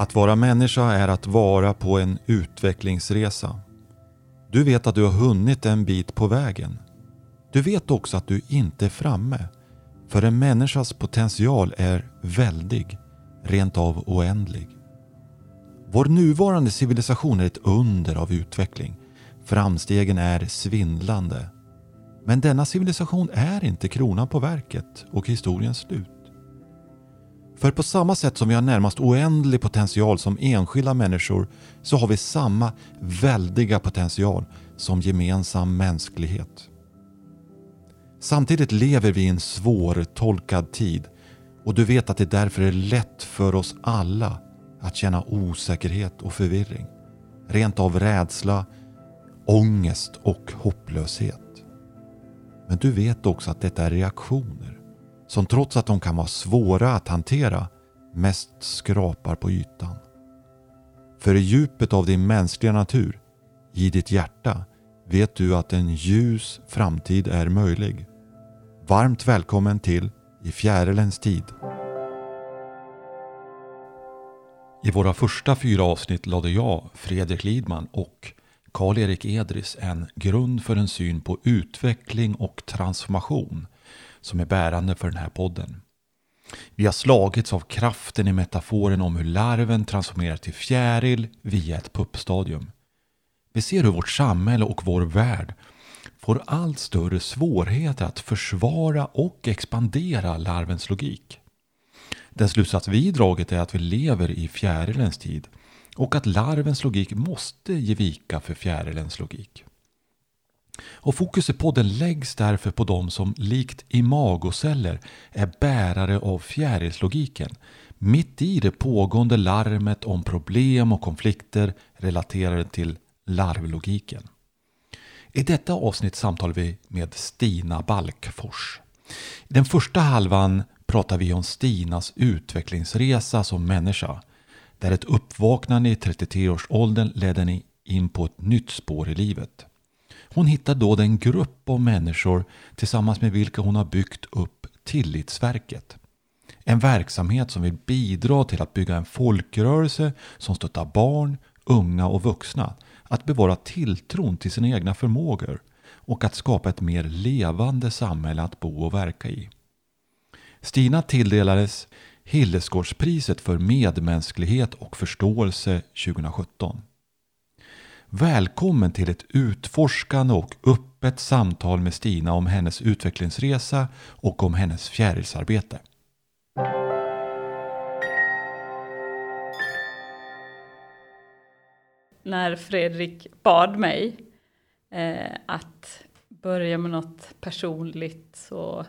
Att vara människa är att vara på en utvecklingsresa. Du vet att du har hunnit en bit på vägen. Du vet också att du inte är framme. För en människas potential är väldig, rent av oändlig. Vår nuvarande civilisation är ett under av utveckling. Framstegen är svindlande. Men denna civilisation är inte kronan på verket och historiens slut. För på samma sätt som vi har närmast oändlig potential som enskilda människor så har vi samma väldiga potential som gemensam mänsklighet. Samtidigt lever vi i en svårtolkad tid och du vet att det därför är lätt för oss alla att känna osäkerhet och förvirring. Rent av rädsla, ångest och hopplöshet. Men du vet också att detta är reaktioner som trots att de kan vara svåra att hantera mest skrapar på ytan. För i djupet av din mänskliga natur, i ditt hjärta, vet du att en ljus framtid är möjlig. Varmt välkommen till I fjärilens tid. I våra första fyra avsnitt lade jag, Fredrik Lidman och Karl-Erik Edris en grund för en syn på utveckling och transformation som är bärande för den här podden. Vi har slagits av kraften i metaforen om hur larven transformerar till fjäril via ett puppstadium. Vi ser hur vårt samhälle och vår värld får allt större svårigheter att försvara och expandera larvens logik. Den slutsats vi dragit är att vi lever i fjärilens tid och att larvens logik måste ge vika för fjärilens logik. Och fokus i podden läggs därför på de som likt imagoceller är bärare av fjärilslogiken mitt i det pågående larmet om problem och konflikter relaterade till larvlogiken. I detta avsnitt samtalar vi med Stina Balkfors. I den första halvan pratar vi om Stinas utvecklingsresa som människa där ett uppvaknande i 33-årsåldern ledde henne in på ett nytt spår i livet. Hon hittar då den grupp av människor tillsammans med vilka hon har byggt upp Tillitsverket. En verksamhet som vill bidra till att bygga en folkrörelse som stöttar barn, unga och vuxna att bevara tilltron till sina egna förmågor och att skapa ett mer levande samhälle att bo och verka i. Stina tilldelades Hillesgårdspriset för medmänsklighet och förståelse 2017. Välkommen till ett utforskande och öppet samtal med Stina om hennes utvecklingsresa och om hennes fjärilsarbete. När Fredrik bad mig eh, att börja med något personligt så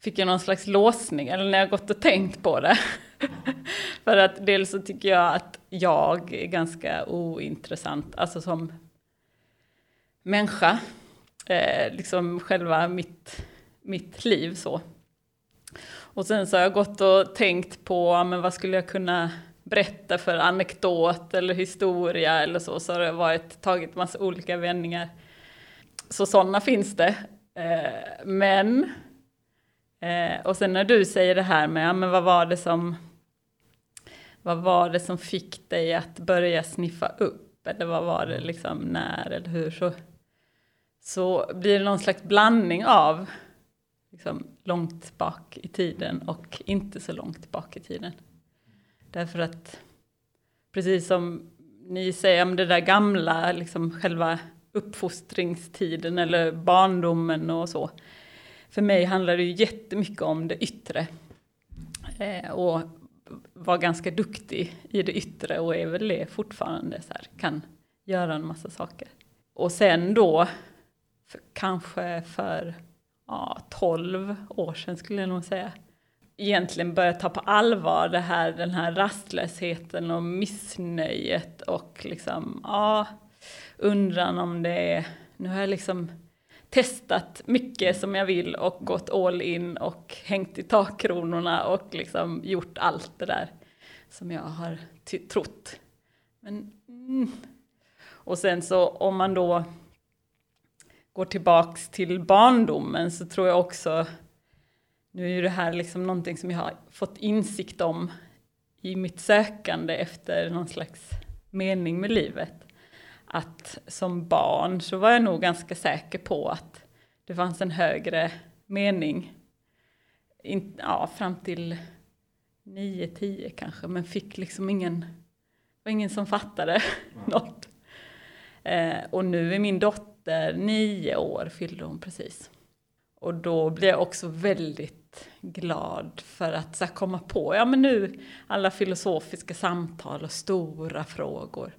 fick jag någon slags låsning, eller när jag gått och tänkt på det. För att dels så tycker jag att jag är ganska ointressant, alltså som människa. Eh, liksom själva mitt, mitt liv så. Och sen så har jag gått och tänkt på, men vad skulle jag kunna berätta för anekdot eller historia eller så. Så har det varit, tagit massa olika vändningar. Så sådana finns det. Eh, men Eh, och sen när du säger det här med, ja, men vad var det som vad var det som fick dig att börja sniffa upp? Eller vad var det liksom när eller hur? Så, så blir det någon slags blandning av liksom, långt bak i tiden och inte så långt bak i tiden. Därför att precis som ni säger om det där gamla, liksom själva uppfostringstiden eller barndomen och så för mig handlar det ju jättemycket om det yttre. Eh, och var ganska duktig i det yttre och är väl det fortfarande. Så här, kan göra en massa saker. Och sen då, för, kanske för ja, 12 år sedan skulle jag nog säga, egentligen börja ta på allvar det här, den här rastlösheten och missnöjet och liksom, ja, undran om det är, nu har jag liksom testat mycket som jag vill och gått all in och hängt i takkronorna och liksom gjort allt det där som jag har trott. Men, mm. Och sen så om man då går tillbaks till barndomen så tror jag också, nu är ju det här liksom någonting som jag har fått insikt om i mitt sökande efter någon slags mening med livet. Att som barn så var jag nog ganska säker på att det fanns en högre mening. In, ja, fram till 9-10 kanske, men fick liksom ingen, var ingen som fattade mm. något. Eh, och nu är min dotter nio år, fyllde hon precis. Och då blir jag också väldigt glad för att så komma på, ja men nu alla filosofiska samtal och stora frågor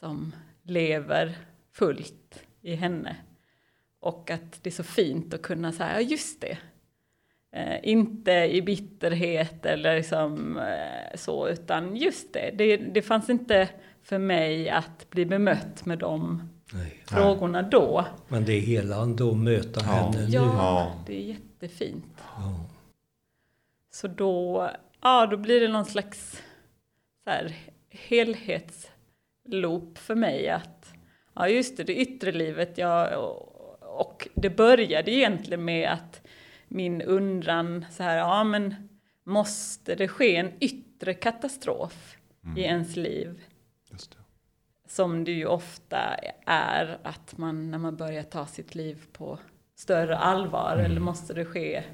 som lever fullt i henne. Och att det är så fint att kunna säga, ja just det. Eh, inte i bitterhet eller liksom, eh, så, utan just det, det, det fanns inte för mig att bli bemött med de Nej. frågorna då. Men det är helande att möta ja. henne nu. Ja, det är jättefint. Ja. Så då, ja, då blir det någon slags så här, helhetsloop för mig att ja just det, det yttre livet, ja, och, det började egentligen med att min undran så här, ja men måste det ske en yttre katastrof mm. i ens liv? Som det ju ofta är att man när man börjar ta sitt liv på större allvar mm. eller måste det ske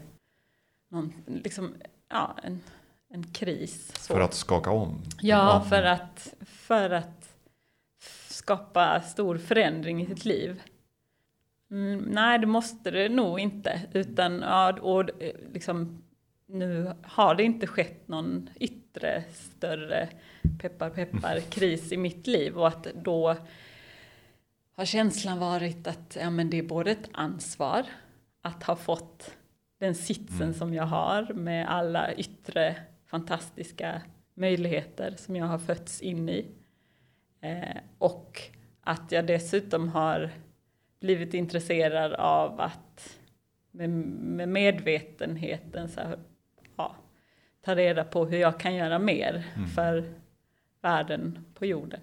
någon, liksom, ja, en, en kris. Så. För att skaka om? Ja, för att, för att skapa stor förändring i sitt liv. Mm, nej, det måste det nog inte. Utan, ja, och liksom, nu har det inte skett någon yttre större peppar peppar kris i mitt liv och att då har känslan varit att ja, men det är både ett ansvar att ha fått den sitsen mm. som jag har med alla yttre fantastiska möjligheter som jag har fötts in i. Eh, och att jag dessutom har blivit intresserad av att med, med medvetenheten så här, ja, ta reda på hur jag kan göra mer mm. för världen på jorden.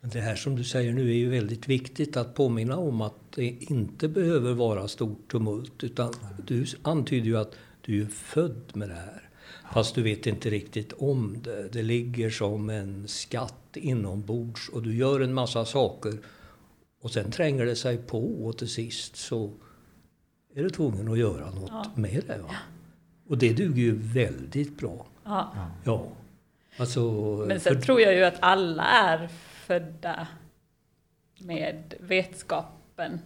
Det här som du säger nu är ju väldigt viktigt att påminna om att det inte behöver vara stort tumult. Utan du antyder ju att du är född med det här. Fast du vet inte riktigt om det. Det ligger som en skatt inombords och du gör en massa saker. Och sen tränger det sig på och till sist så är du tvungen att göra något ja. med det. Va? Och det duger ju väldigt bra. Ja. ja. Alltså, Men sen för... tror jag ju att alla är födda med vetskapen.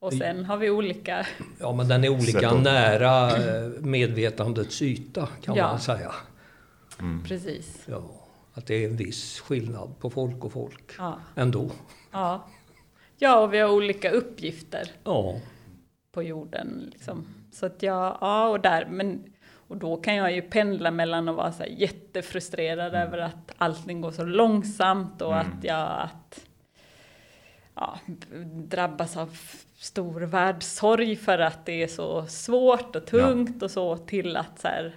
Och sen har vi olika... Ja, men den är olika nära eh, medvetandets yta kan ja. man säga. Mm. Precis. Ja, att det är en viss skillnad på folk och folk ja. ändå. Ja. ja, och vi har olika uppgifter ja. på jorden. Liksom. Så att jag, ja, och där, men och då kan jag ju pendla mellan att vara så jättefrustrerad mm. över att allting går så långsamt och mm. att jag att, ja, drabbas av stor världssorg för att det är så svårt och tungt ja. och så till att så här,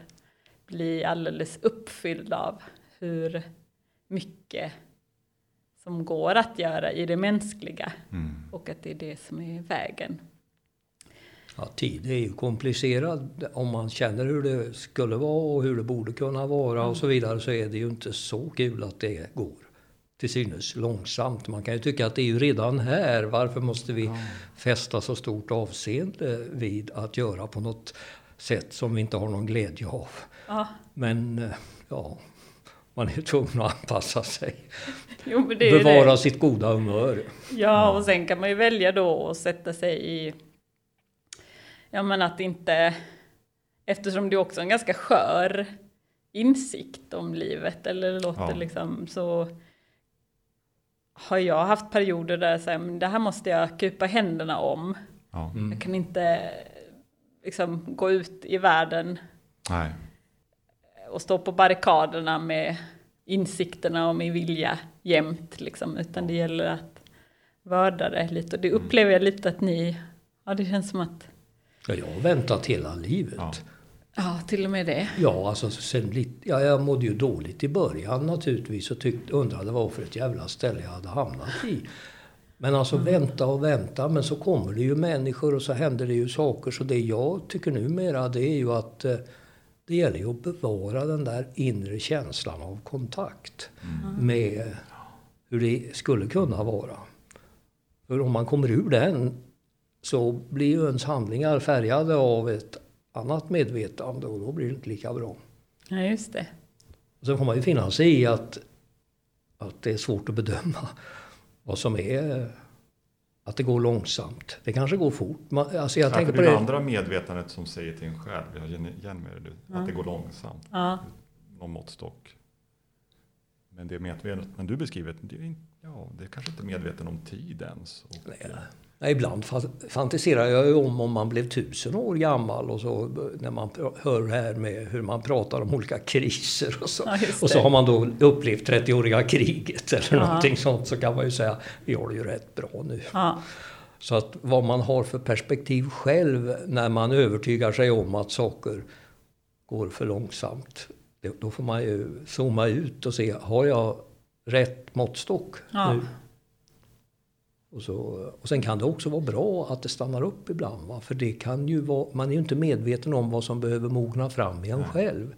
bli alldeles uppfylld av hur mycket som går att göra i det mänskliga mm. och att det är det som är vägen. Ja, tid är ju komplicerad. Om man känner hur det skulle vara och hur det borde kunna vara mm. och så vidare så är det ju inte så kul att det går till synes långsamt. Man kan ju tycka att det är ju redan här. Varför måste vi ja. fästa så stort avseende vid att göra på något sätt som vi inte har någon glädje av? Ja. Men eh, ja, man är tvungen att anpassa sig. Jo, Bevara det. sitt goda humör. Ja, och sen kan man ju välja då att sätta sig i Ja men att inte, eftersom det också är en ganska skör insikt om livet, eller det låter ja. liksom så har jag haft perioder där så här, men det här måste jag kupa händerna om. Ja. Mm. Jag kan inte liksom gå ut i världen Nej. och stå på barrikaderna med insikterna och min vilja jämt, liksom, utan det gäller att vörda det lite. Och det mm. upplever jag lite att ni, ja det känns som att Ja, jag har väntat hela livet. Ja. Ja, till och med det. Ja, alltså sen lite, ja, jag mådde ju dåligt i början naturligtvis och tyckte, undrade vad för ett jävla ställe jag hade hamnat i. Men alltså mm. vänta och vänta, men så kommer det ju människor och så händer det ju saker. Så det jag tycker numera det är ju att eh, det gäller ju att bevara den där inre känslan av kontakt med hur det skulle kunna vara. För om man kommer ur den så blir ju ens handlingar färgade av ett annat medvetande och då blir det inte lika bra. Ja, just det. Och sen får man ju finna sig i att, att det är svårt att bedöma vad som är att det går långsamt. Det kanske går fort. Man, alltså jag Ja, tänker på det är det det. andra medvetandet som säger till en själv, jag känner igen mig det, att det går långsamt. Ja, Någon måttstock. Men det medvetandet, du beskriver, det är, inte- ja, det är kanske inte medveten om tid ens. Och, Nej, ibland fa- fantiserar jag ju om om man blev tusen år gammal och så när man hör här med hur man pratar om olika kriser och så. Ja, och så har man då upplevt 30-åriga kriget eller Ja. någonting sånt så kan man ju säga vi har det ju rätt bra nu. ja, Så att vad man har för perspektiv själv när man övertygar sig om att saker går för långsamt. Då får man ju zooma ut och se, har jag rätt måttstock nu? Och, så, och sen kan det också vara bra att det stannar upp ibland. Va? För det kan ju vara, man är ju inte medveten om vad som behöver mogna fram i en själv.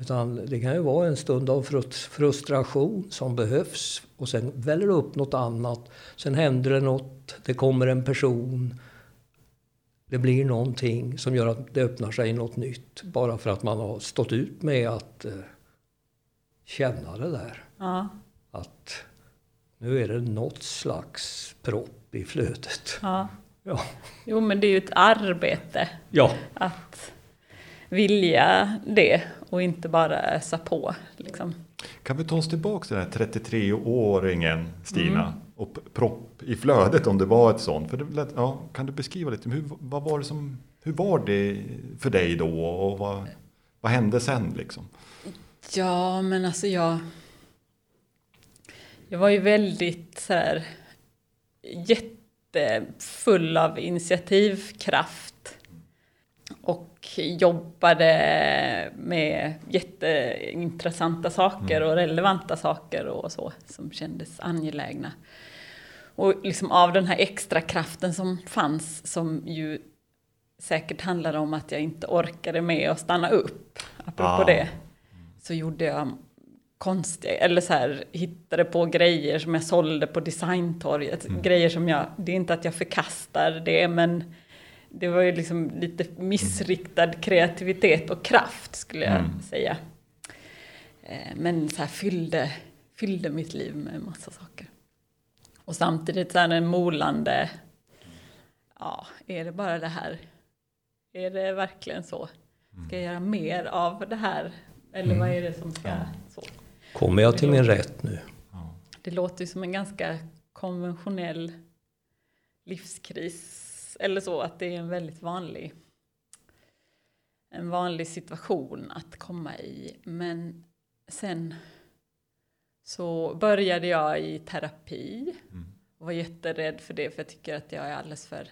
Utan det kan ju vara en stund av frus- frustration som behövs och sen väller det upp något annat. Sen händer det något, det kommer en person. Det blir någonting som gör att det öppnar sig något nytt. Bara för att man har stått ut med att eh, känna det där. ja, Att nu är det något slags propp i flödet. ja. Ja. Jo, men det är ju ett arbete ja. att vilja det och inte bara ösa på. Liksom. Kan vi ta oss tillbaka till den här 33-åringen Stina Mm. och propp i flödet om det var ett sånt. För det lät, ja, kan du beskriva lite, hur, vad var det som, hur var det för dig då och vad, vad hände sen liksom? Ja, men alltså jag... Jag var ju väldigt så här jättefull av initiativkraft. Och jobbade med jätteintressanta saker och relevanta saker och så som kändes angelägna. Och liksom av den här extra kraften som fanns som ju säkert handlade om att jag inte orkade med att stanna upp. Apropå Ah. det så gjorde jag konstiga, eller så här, hittade på grejer som jag sålde på designtorget. Grejer som jag, det är inte att jag förkastar det, men det var ju liksom lite missriktad kreativitet och kraft skulle jag Mm. säga. Eh, Men så här fyllde, fyllde mitt liv med massa saker. Och samtidigt så här en molande, ja, är det bara det här? Är det verkligen så? Ska jag göra mer av det här? Eller vad är det som ska... Så? Kommer jag till min rätt nu? Det låter ju som en ganska konventionell livskris. Eller så, att det är en väldigt vanlig, en vanlig situation att komma i. Men sen så började jag i terapi. Mm. Och var jätterädd för det, för jag tycker att jag är alldeles för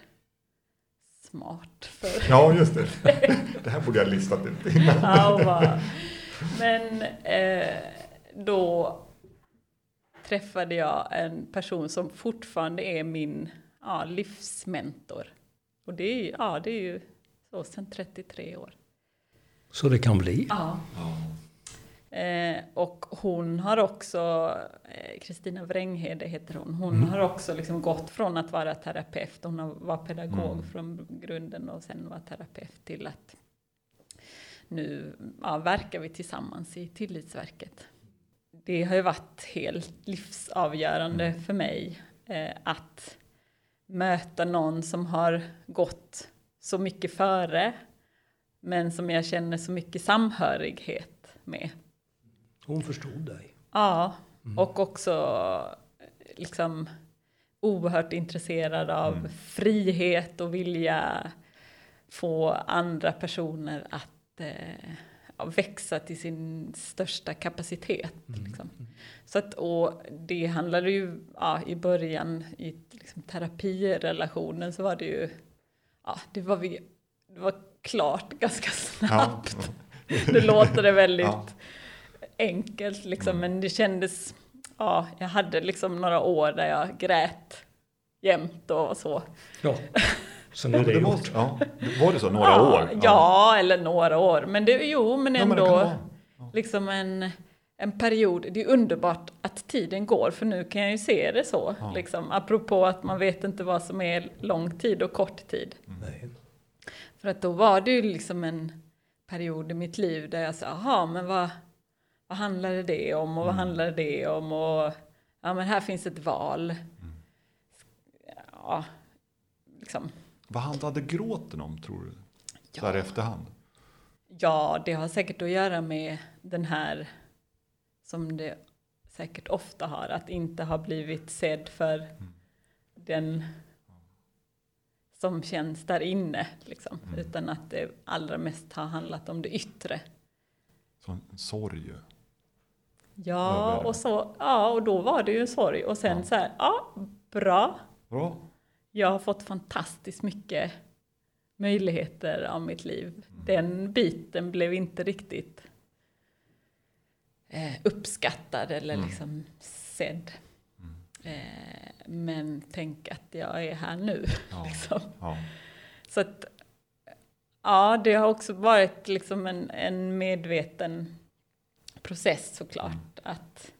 smart för Ja, just det. Det här borde jag ha listat ut innan. Ja, men eh, då träffade jag en person som fortfarande är min ja, livsmentor. Och det är, ja, det är ju så sedan 33 år. Så det kan bli. Ja. Eh, och hon har också, eh, Kristina Vränghede heter hon, hon har också liksom gått från att vara terapeut, hon har- var pedagog Mm. från grunden och sen var terapeut till att nu ja, verkar vi tillsammans i Tillitsverket. Det har ju varit helt livsavgörande för mig eh, att möta någon som har gått så mycket före men som jag känner så mycket samhörighet med. Hon förstod dig. Ja, och också eh, liksom oerhört intresserad av frihet och vilja få andra personer att eh, ja, växa till sin största kapacitet. Liksom. Så att, och det handlade ju ja, i början i liksom, terapirelationen så var det ju, ja, det var, vi, det var klart ganska snabbt. Nu låter det väldigt Ja. enkelt liksom, men det kändes, ja, jag hade liksom några år där jag grät jämt och så. Ja. Så nu är det, det gjort. måste, ja. Var det så? Några ja, år? Ja. eller några år. Men det, jo, men Ja, men ändå. Ja. liksom en, en period. Det är underbart att tiden går, för nu kan jag ju se det så. Ja. Liksom, apropå att man vet inte vad som är lång tid och kort tid. Nej. För att då var det ju liksom en period i mitt liv där jag sa, jaha, men vad, vad handlade det om och vad handlade det om och ja, men här finns ett val. Ja, liksom. Vad handlade gråten om tror du? Så här Ja. efterhand? Ja, det har säkert att göra med den här som det säkert ofta har, att inte ha blivit sedd för den som känns där inne, liksom. utan att det allra mest har handlat om det yttre. Så en sorg. Ja, Över- och, så, ja, och då var det ju en sorg. Och sen Ja. så här, ja, bra. Bra. Jag har fått fantastiskt mycket möjligheter av mitt liv. Den biten blev inte riktigt eh, uppskattad eller liksom sedd. Eh, men tänk att jag är här nu. Ja. liksom. Ja. Så att, ja, det har också varit liksom en, en medveten process såklart. Att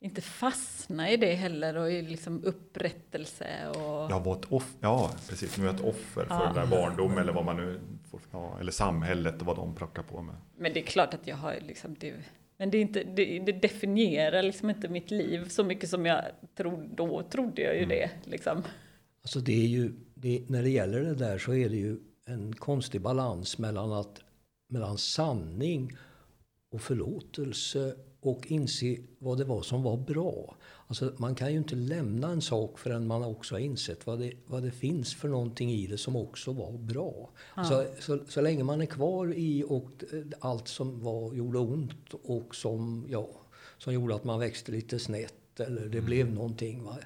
inte fastna i det heller och i liksom upprättelse och... Jag var ett offer, ja precis, nu är jag ett offer för Ja. den där barndom eller vad man nu får, ja, eller samhället och vad de plockar på med. Men det är klart att jag har liksom det, men det, är inte, det, det definierar liksom inte mitt liv så mycket som jag trodde, då trodde jag ju det liksom. Alltså det är ju, det, när det gäller det där så är det ju en konstig balans mellan, att, mellan sanning och förlåtelse och inse vad det var som var bra. Alltså man kan ju inte lämna en sak förrän man också har insett vad det, vad det finns för någonting i det som också var bra. Alltså, så, så länge man är kvar i och eh, allt som var, gjorde ont och som, ja, som gjorde att man växte lite snett eller det blev någonting. Va?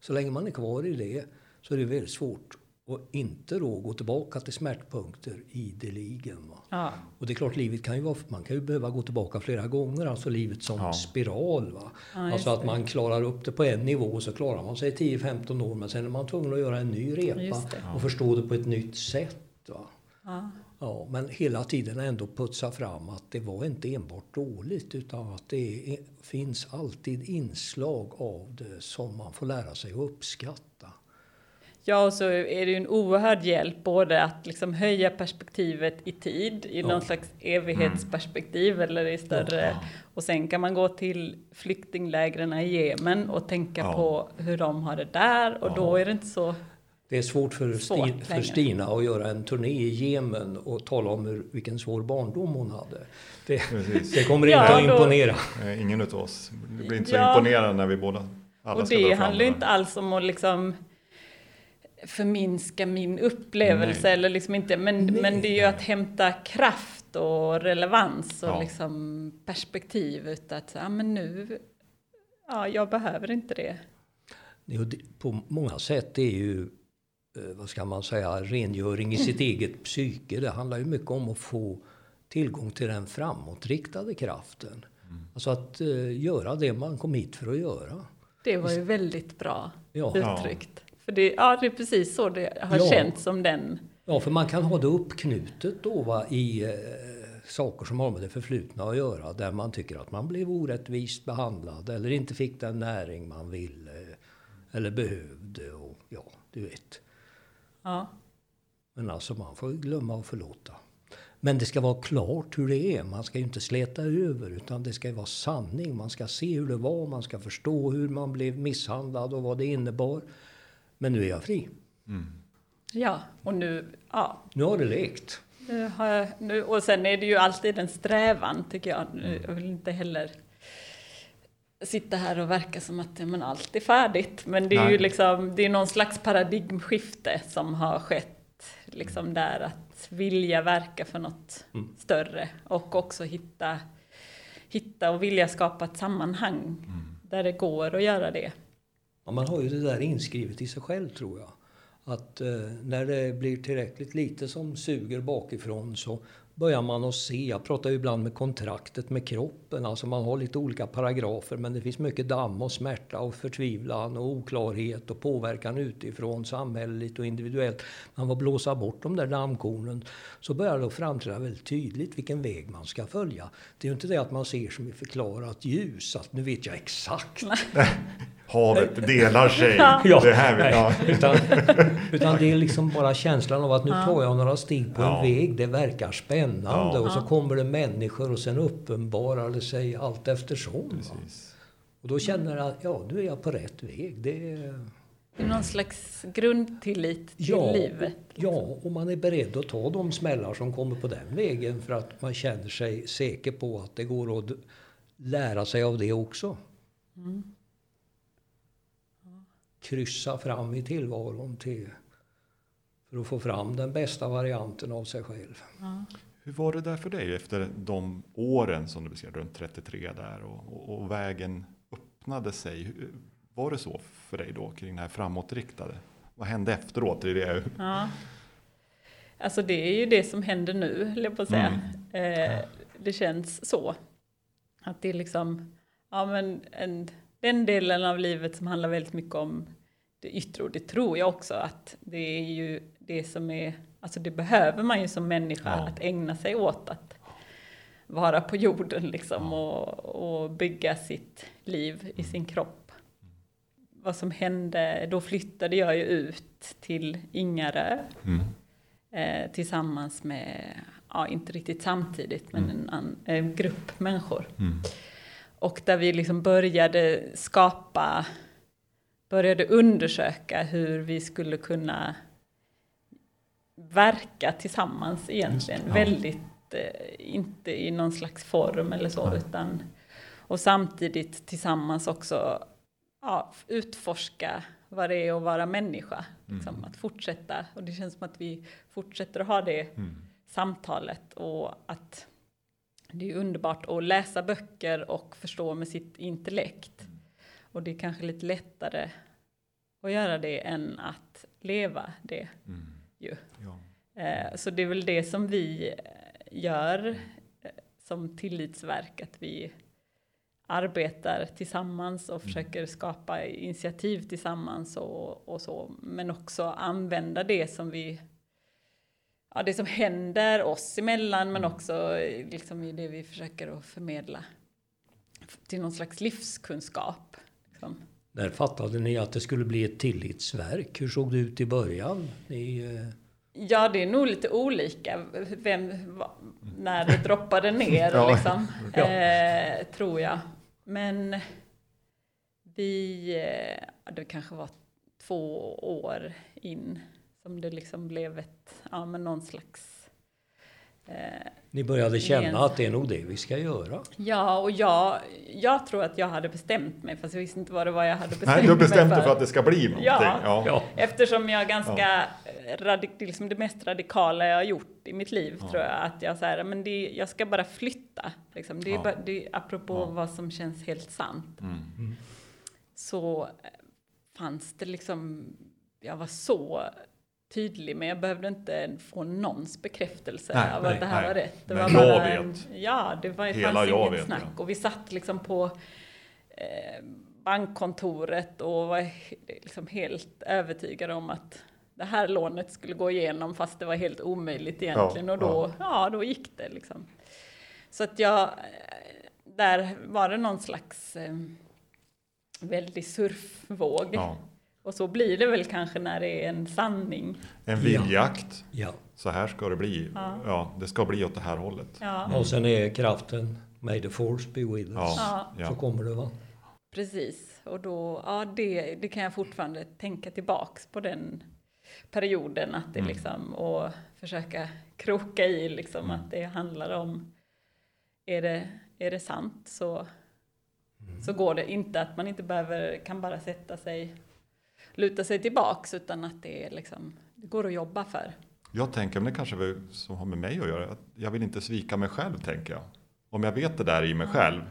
Så länge man är kvar i det så är det väldigt svårt att inte då gå tillbaka till smärtpunkter ideligen. Va? Ja. Och det är klart, livet kan ju vara, man kan ju behöva gå tillbaka flera gånger, alltså livet som Ja. spiral. Va? Ja, alltså att man klarar upp det på en nivå så klarar man sig 10-15 år men sen är man tvungen att göra en ny repa och förstå det på ett nytt sätt. Va? Ja. Ja, men hela tiden ändå putsa fram att det var inte enbart dåligt utan att det är, finns alltid inslag av det som man får lära sig att uppskatta. Ja, och så är det ju en oerhörd hjälp både att liksom höja perspektivet i tid, i Ja. någon slags evighetsperspektiv eller i större. Och sen kan man gå till flyktinglägren i Jemen och tänka Ja. på hur de har det där och då är det inte så... Det är svårt för, Svårt Sti- för. Stina att göra en turné i Jemen och tala om hur, vilken svår barndom hon hade. Det, det kommer Ja, inte att då- imponera. Eh, Ingen utav oss. Det blir inte så Ja. imponerande när vi båda alla och ska det handlar ju inte alls om att liksom förminska min upplevelse Nej. eller liksom inte, men, Nej. men det är ju att hämta kraft och relevans och Ja. liksom perspektiv ut att ja, men nu, ja, jag behöver inte det. På många sätt är ju, eh, vad ska man säga, rengöring i sitt eget psyke. Det handlar ju mycket om att få tillgång till den framåtriktade kraften. Alltså att eh, göra det man kom hit för att göra. Det var ju väldigt bra Ja. uttryckt. För det, ja, det är precis så det har Ja. känts som den. Ja, för man kan ha det uppknutet då va, i eh, saker som har med det förflutna att göra. Där man tycker att man blev orättvist behandlad eller inte fick den näring man ville eller behövde. Och, ja, du vet. Ja. Men alltså man får glömma och förlåta. Men det ska vara klart hur det är. Man ska ju inte släta över utan det ska ju vara sanning. Man ska se hur det var, man ska förstå hur man blev misshandlad och vad det innebar. Men nu är jag fri. ja, och nu, ja, Nu har det lekt. Nu har jag, nu, och sen är det ju alltid en strävan tycker jag. Nu, Mm. jag vill inte heller sitta här och verka som att ja, men allt är färdigt. Men det är ju Nej. liksom, det är någon slags paradigmskifte som har skett liksom där att vilja verka för något Mm. större och också hitta, hitta och vilja skapa ett sammanhang Mm. där det går att göra det. Ja, man har ju det där inskrivet i sig själv tror jag. Att eh, när det blir tillräckligt lite som suger bakifrån så börjar man att se, jag pratar ju ibland med kontraktet med kroppen, alltså man har lite olika paragrafer men det finns mycket damm och smärta och förtvivlan och oklarhet och påverkan utifrån, samhälleligt och individuellt. Man får blåsa bort de där dammkornen så börjar det att framträda väldigt tydligt vilken väg man ska följa. Det är ju inte det att man ser som i förklarat ljus, att nu vet jag exakt. Havet delar sig. Ja, det här, nej, ja. utan, utan det är liksom bara känslan av att nu tar jag några steg på Ja. en väg, det verkar spännande Ja. och så kommer det människor och sen uppenbarar det sig allt eftersom. Och då känner jag att ja, nu är jag på rätt väg. Det är, Det är någon slags grundtillit till ja, livet. ja, och man är beredd att ta de smällar som kommer på den vägen för att man känner sig säker på att det går att lära sig av det också. Kryssa fram i tillvaron till, för att få fram den bästa varianten av sig själv. Hur var det där för dig efter de åren som du beskrev, runt 33 där och, och, och vägen öppnade sig? Var det så för dig då kring det här framåtriktade? Vad hände efteråt? Det är det. Ja. Alltså det är ju det som händer nu, jag på att säga. Eh, det känns så. Att det är liksom, ja men en, den delen av livet som handlar väldigt mycket om det yttre och det tror jag också att det är ju det som är, alltså det behöver man ju som människa Ja. att ägna sig åt att vara på jorden liksom och, och bygga sitt liv i sin kropp. Vad som hände, då flyttade jag ju ut till Ingarö Mm. eh, tillsammans med, ja inte riktigt samtidigt, men en, an, en grupp människor. Mm. Och där vi liksom började skapa, började undersöka hur vi skulle kunna verka tillsammans egentligen. ja. Väldigt, eh, inte i någon slags form eller så, utan och samtidigt tillsammans också ja, utforska vad det är att vara människa. Liksom, Att fortsätta, och det känns som att vi fortsätter att ha det Mm. samtalet och att det är underbart att läsa böcker och förstå med sitt intellekt. Och det är kanske lite lättare att göra det än att leva det Mm. Ju. Ja. Eh, Så det är väl det som vi eh, gör eh, som tillitsverk, att vi arbetar tillsammans och försöker skapa initiativ tillsammans och, och så, men också använda det som vi Ja, det som händer oss emellan men också eh, liksom i det vi försöker att förmedla till någon slags livskunskap. Liksom. När fattade ni att det skulle bli ett tillitsverk? Hur såg det ut i början? Ni, eh, Ja, det är nog lite olika vem, va, när det droppade ner Ja. liksom, Ja. eh, tror jag. Men vi, eh, det kanske var två år in som det liksom blev ett, ja men någon slags ni började känna Igen. att det är nog det vi ska göra. Ja, och jag, jag tror att jag hade bestämt mig, fast jag visste inte vad det var jag hade bestämt Nej, du har bestämt mig dig för att det ska bli någonting. Ja. Ja. Ja. Eftersom jag ganska, eh, radik, liksom det mest radikala jag har gjort i mitt liv tror jag, att jag så här, men det, jag ska bara flytta. Liksom. Det är Ja. bara, det, är apropå Ja. vad som känns helt sant. Mm. Så eh, fanns det liksom, jag var så tydlig, men jag behövde inte få någons bekräftelse Nej, av att det här nej. var rätt. Det var jag bara en, vet. ja, det var, Hela fanns jag inget snack. ja. Och vi satt liksom på eh, bankkontoret och var liksom helt övertygade om att det här lånet skulle gå igenom fast det var helt omöjligt egentligen. Ja, och då, ja. då gick det liksom. Så att jag, eh, där var det någon slags eh, väldig surfvåg. Ja. Och så blir det väl kanske när det är en sanning. En viljakt. Ja. Så här ska det bli. Ja. Ja, det ska bli åt det här hållet. Ja, Och sen är kraften May the force be with us. Ja. ja Så kommer det va? precis. Och då, ja det, det kan jag fortfarande tänka tillbaks på den perioden. Att det Mm. liksom, och försöka kroka i liksom Mm. att det handlar om, är det, är det sant så, så går det inte att man inte behöver, kan bara sätta sig, luta sig tillbaks utan att det är liksom, det går att jobba för. Jag tänker, men det kanske väl som har med mig att göra, att jag vill inte svika mig själv tänker jag. Om jag vet det där i mig själv,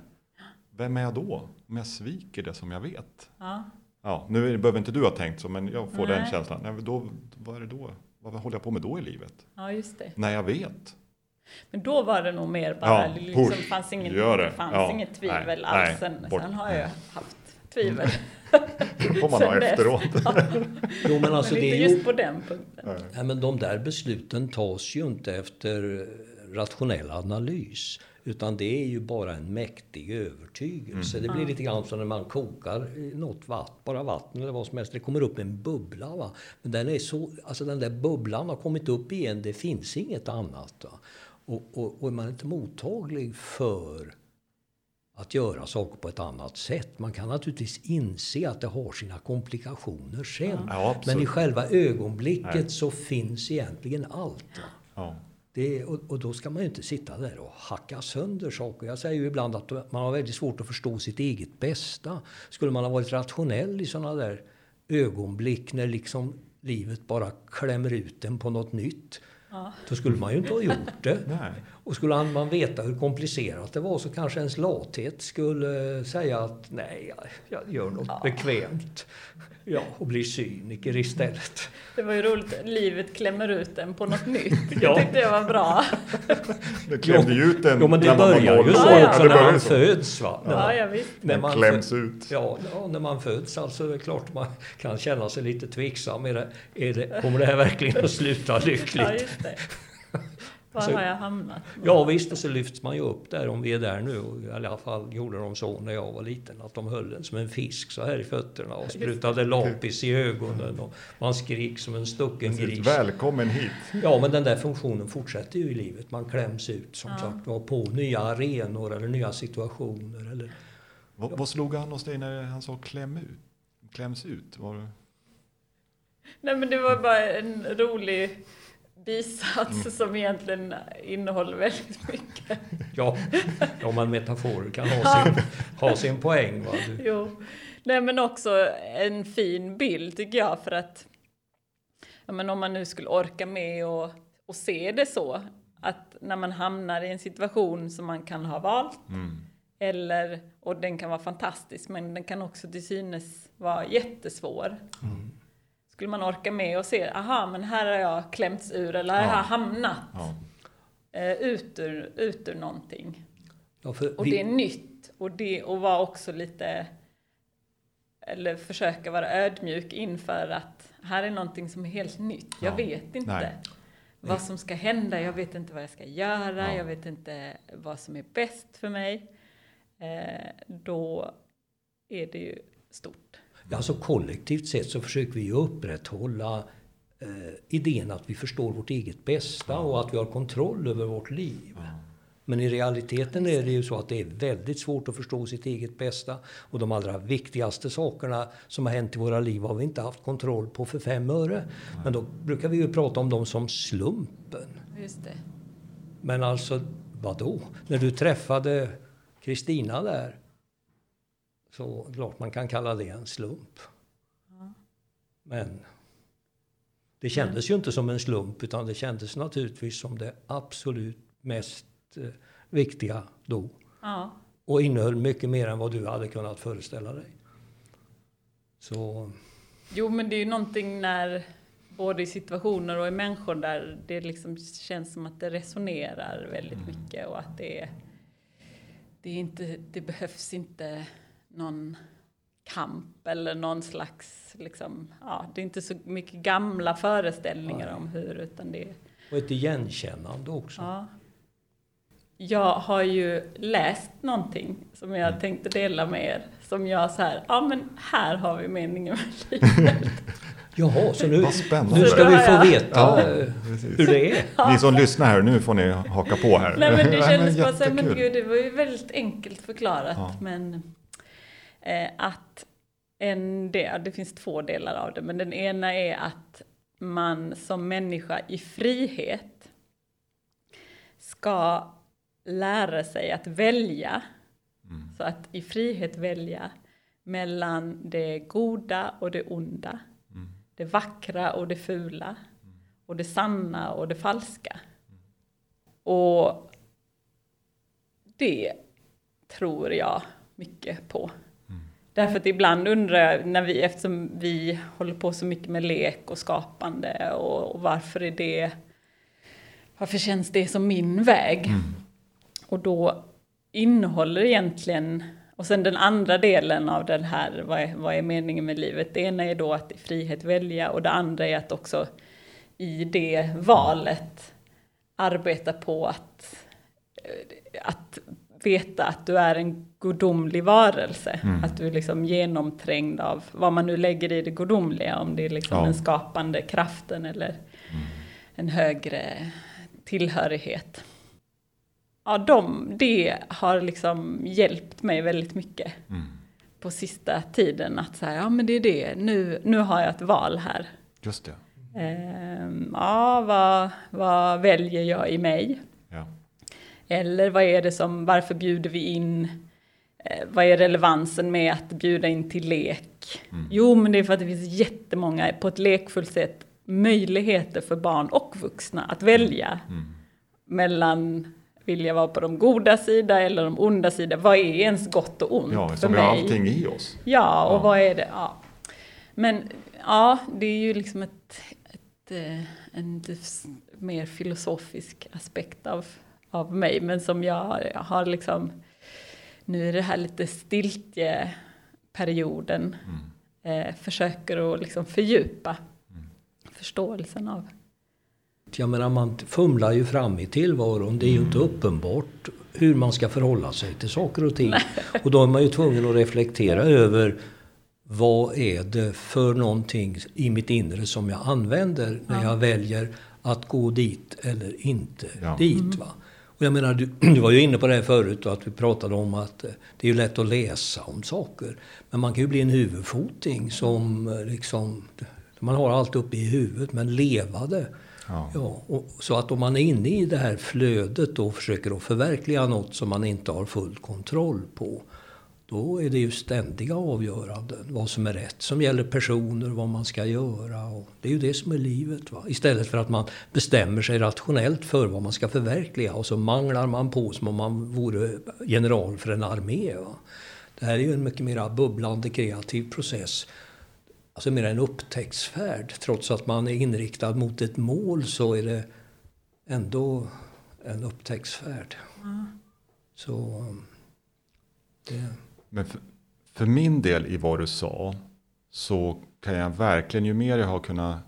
vem är jag då? Om jag sviker det som jag vet? Ja, Ja, nu är- behöver inte du ha tänkt så, men jag får den Nej. känslan. Nej, då, vad är det då? Vad håller jag på med då i livet? ja just det. När jag vet. Men då var det nog mer bara, Ja, liksom push. fanns inget, Gör det. fanns Ja. inget tvivel Nej, alls. nej, Sen, sen har jag haft tvivel. Det får man ha efteråt. Jo, men alltså Men det inte är ju... just på den punkten. Nej, men de där besluten tas ju inte efter rationell analys. Utan det är ju bara en mäktig övertygelse. Det blir lite grann som när man kokar något vatten, bara vatten eller vad som helst. Det kommer upp en bubbla. Va? Men den, är så, alltså den där bubblan har kommit upp igen, det finns inget annat. Va? Och, och, och är man inte mottaglig för att göra saker på ett annat sätt. Man kan naturligtvis inse att det har sina komplikationer sen. Ja. Men i själva ögonblicket Nej. så finns egentligen allt. Ja. Det, och, och då ska man ju inte sitta där och hacka sönder saker. Jag säger ju ibland att man har väldigt svårt att förstå sitt eget bästa. Skulle man ha varit rationell i sådana där ögonblick när liksom livet bara klämmer ut en på något nytt. Då skulle man ju inte ha gjort det. Nej. Och skulle man veta hur komplicerat det var så kanske ens lathet skulle säga att nej, jag, jag gör något bekvämt. Ja, och blir cyniker istället. Det var ju roligt, livet klämmer ut en på något nytt. Ja. Jag tyckte det var bra. Det klämde ju ut en Jo, men det när börjar ju så Ja, ja. också det när man så. föds. Va? När Ja, man, ja, visst. när Man kläms ut. Ja, ja, när man föds alltså, det är klart man kan känna sig lite tveksam. Är det, är det, kommer det här verkligen att sluta lyckligt? Ja. Var Så- har jag hamnat? Ja visst, och så lyfts man ju upp där om vi är där nu. Och I alla fall gjorde de så när jag var liten. Att de höll en som en fisk så här i fötterna och sprutade lapis i ögonen. Och man skrik som en stucken Precis. gris. Välkommen hit. Ja, men den där funktionen fortsätter ju i livet. Man kläms ut som sagt var på nya arenor eller nya situationer. Eller, Vad, vad slog han hos dig när han sa kläm ut? Kläms ut? Var det... Nej men det var bara en rolig bisats Mm. som egentligen innehåller väldigt mycket. ja, ja, men metaforer kan ha sin, ha sin poäng. Va? Du, Jo. Nej men också en fin bild tycker jag för att ja, men om man nu skulle orka med och, och se det så att när man hamnar i en situation som man kan ha valt eller, och den kan vara fantastisk men den kan också till synes vara jättesvår. Skulle man orka med och se, aha men här har jag klämts ur eller här har Ja. jag hamnat Ja. eh, ut, ur, ut ur någonting. ja, för Och vi- det är nytt och det och vara också lite eller försöka vara ödmjuk inför att här är någonting som är helt nytt. Jag Ja. vet inte Nej. vad som ska hända. Jag vet inte vad jag ska göra. Ja. Jag vet inte vad som är bäst för mig. Eh, då är det ju stort. Alltså kollektivt sett så försöker vi ju upprätthålla eh, idén att vi förstår vårt eget bästa och att vi har kontroll över vårt liv. Men i realiteten är det ju så att det är väldigt svårt att förstå sitt eget bästa. Och de allra viktigaste sakerna som har hänt i våra liv har vi inte haft kontroll på för fem öre. Men då brukar vi ju prata om dem som slumpen. Just det. Men alltså, vad då? När du träffade Kristina där så klart man kan kalla det en slump. Men det kändes ju inte som en slump utan det kändes naturligtvis som det absolut mest eh, viktiga då. Ja. Och innehöll mycket mer än vad du hade kunnat föreställa dig. Så Jo, men det är ju någonting när både i situationer och i människor där det liksom känns som att det resonerar väldigt mycket och att det är, det är inte, det behövs inte någon kamp eller någon slags, liksom, ja, det är inte så mycket gamla föreställningar om hur, utan det är, och ett igenkännande också. ja. Jag har ju läst någonting som jag tänkte dela med er, som jag så här, ja men här har vi meningen med livet. Jaha, så nu, nu ska vi få veta Ja, hur det är. Ni som lyssnar här, nu får ni haka på här. Nej men det Nej, kändes bara så här, men gud, det var ju väldigt enkelt förklarat. Ja. Men eh, att en del, det finns två delar av det, men den ena är att man som människa i frihet ska lära sig att välja. Så att i frihet välja mellan det goda och det onda. Det vackra och det fula. Och det sanna och det falska. Och det tror jag mycket på. Därför att ibland undrar jag, när vi, eftersom vi håller på så mycket med lek och skapande och, och varför är det varför känns det som min väg? Mm. Och då innehåller egentligen, och sen den andra delen av den här, vad är, vad är meningen med livet? Det ena är då att i frihet välja och det andra är att också i det valet arbeta på att, att veta att du är en gudomlig varelse. Mm. Att du är liksom genomträngd av vad man nu lägger i det gudomliga. Om det är liksom Ja. den skapande kraften eller Mm. en högre tillhörighet. Ja, de, det har liksom hjälpt mig väldigt mycket Mm. på sista tiden. Att säga, ja men det är det, nu, nu har jag ett val här. Just det. Ehm, ja, vad, vad väljer jag i mig? Ja. Eller vad är det som, varför bjuder vi in? Eh, vad är relevansen med att bjuda in till lek? Mm. Jo, men det är för att det finns jättemånga, på ett lekfullt sätt, möjligheter för barn och vuxna att välja Mm. mellan vill jag vara på de goda sida eller de onda sida? Vad är ens gott och ont Ja, för som vi har mig? allting i oss. Ja, och Ja. vad är det? Ja. Men ja, det är ju liksom ett, ett, eh, en mer filosofisk aspekt av, av mig. Men som jag, jag har liksom, nu är det här lite stiltje-perioden. Mm. Eh, försöker att liksom fördjupa Mm. förståelsen av. Jag menar, man fumlar ju fram i tillvaron. Det är ju inte uppenbart hur man ska förhålla sig till saker och ting. Och då är man ju tvungen att reflektera över vad är det för någonting i mitt inre som jag använder när jag väljer att gå dit eller inte Ja. dit. Va? Och jag menar, du, du var ju inne på det här förut och att vi pratade om att eh, det är ju lätt att läsa om saker. Men man kan ju bli en huvudfoting som eh, liksom, man har allt uppe i huvudet men leva det. Ja. Ja, så att om man är inne i det här flödet och försöker att förverkliga något som man inte har full kontroll på. Då är det ju ständiga avgöranden. Vad som är rätt. Som gäller personer, vad man ska göra. Och det är ju det som är livet. Va? Istället för att man bestämmer sig rationellt för vad man ska förverkliga. Och så manglar man på som om man vore general för en armé. Va? Det här är ju en mycket mer bubblande kreativ process. Alltså mer en upptäcktsfärd. Trots att man är inriktad mot ett mål så är det ändå en upptäcktsfärd. Så um, det, men för, för min del i vad du sa så kan jag verkligen, ju mer jag har kunnat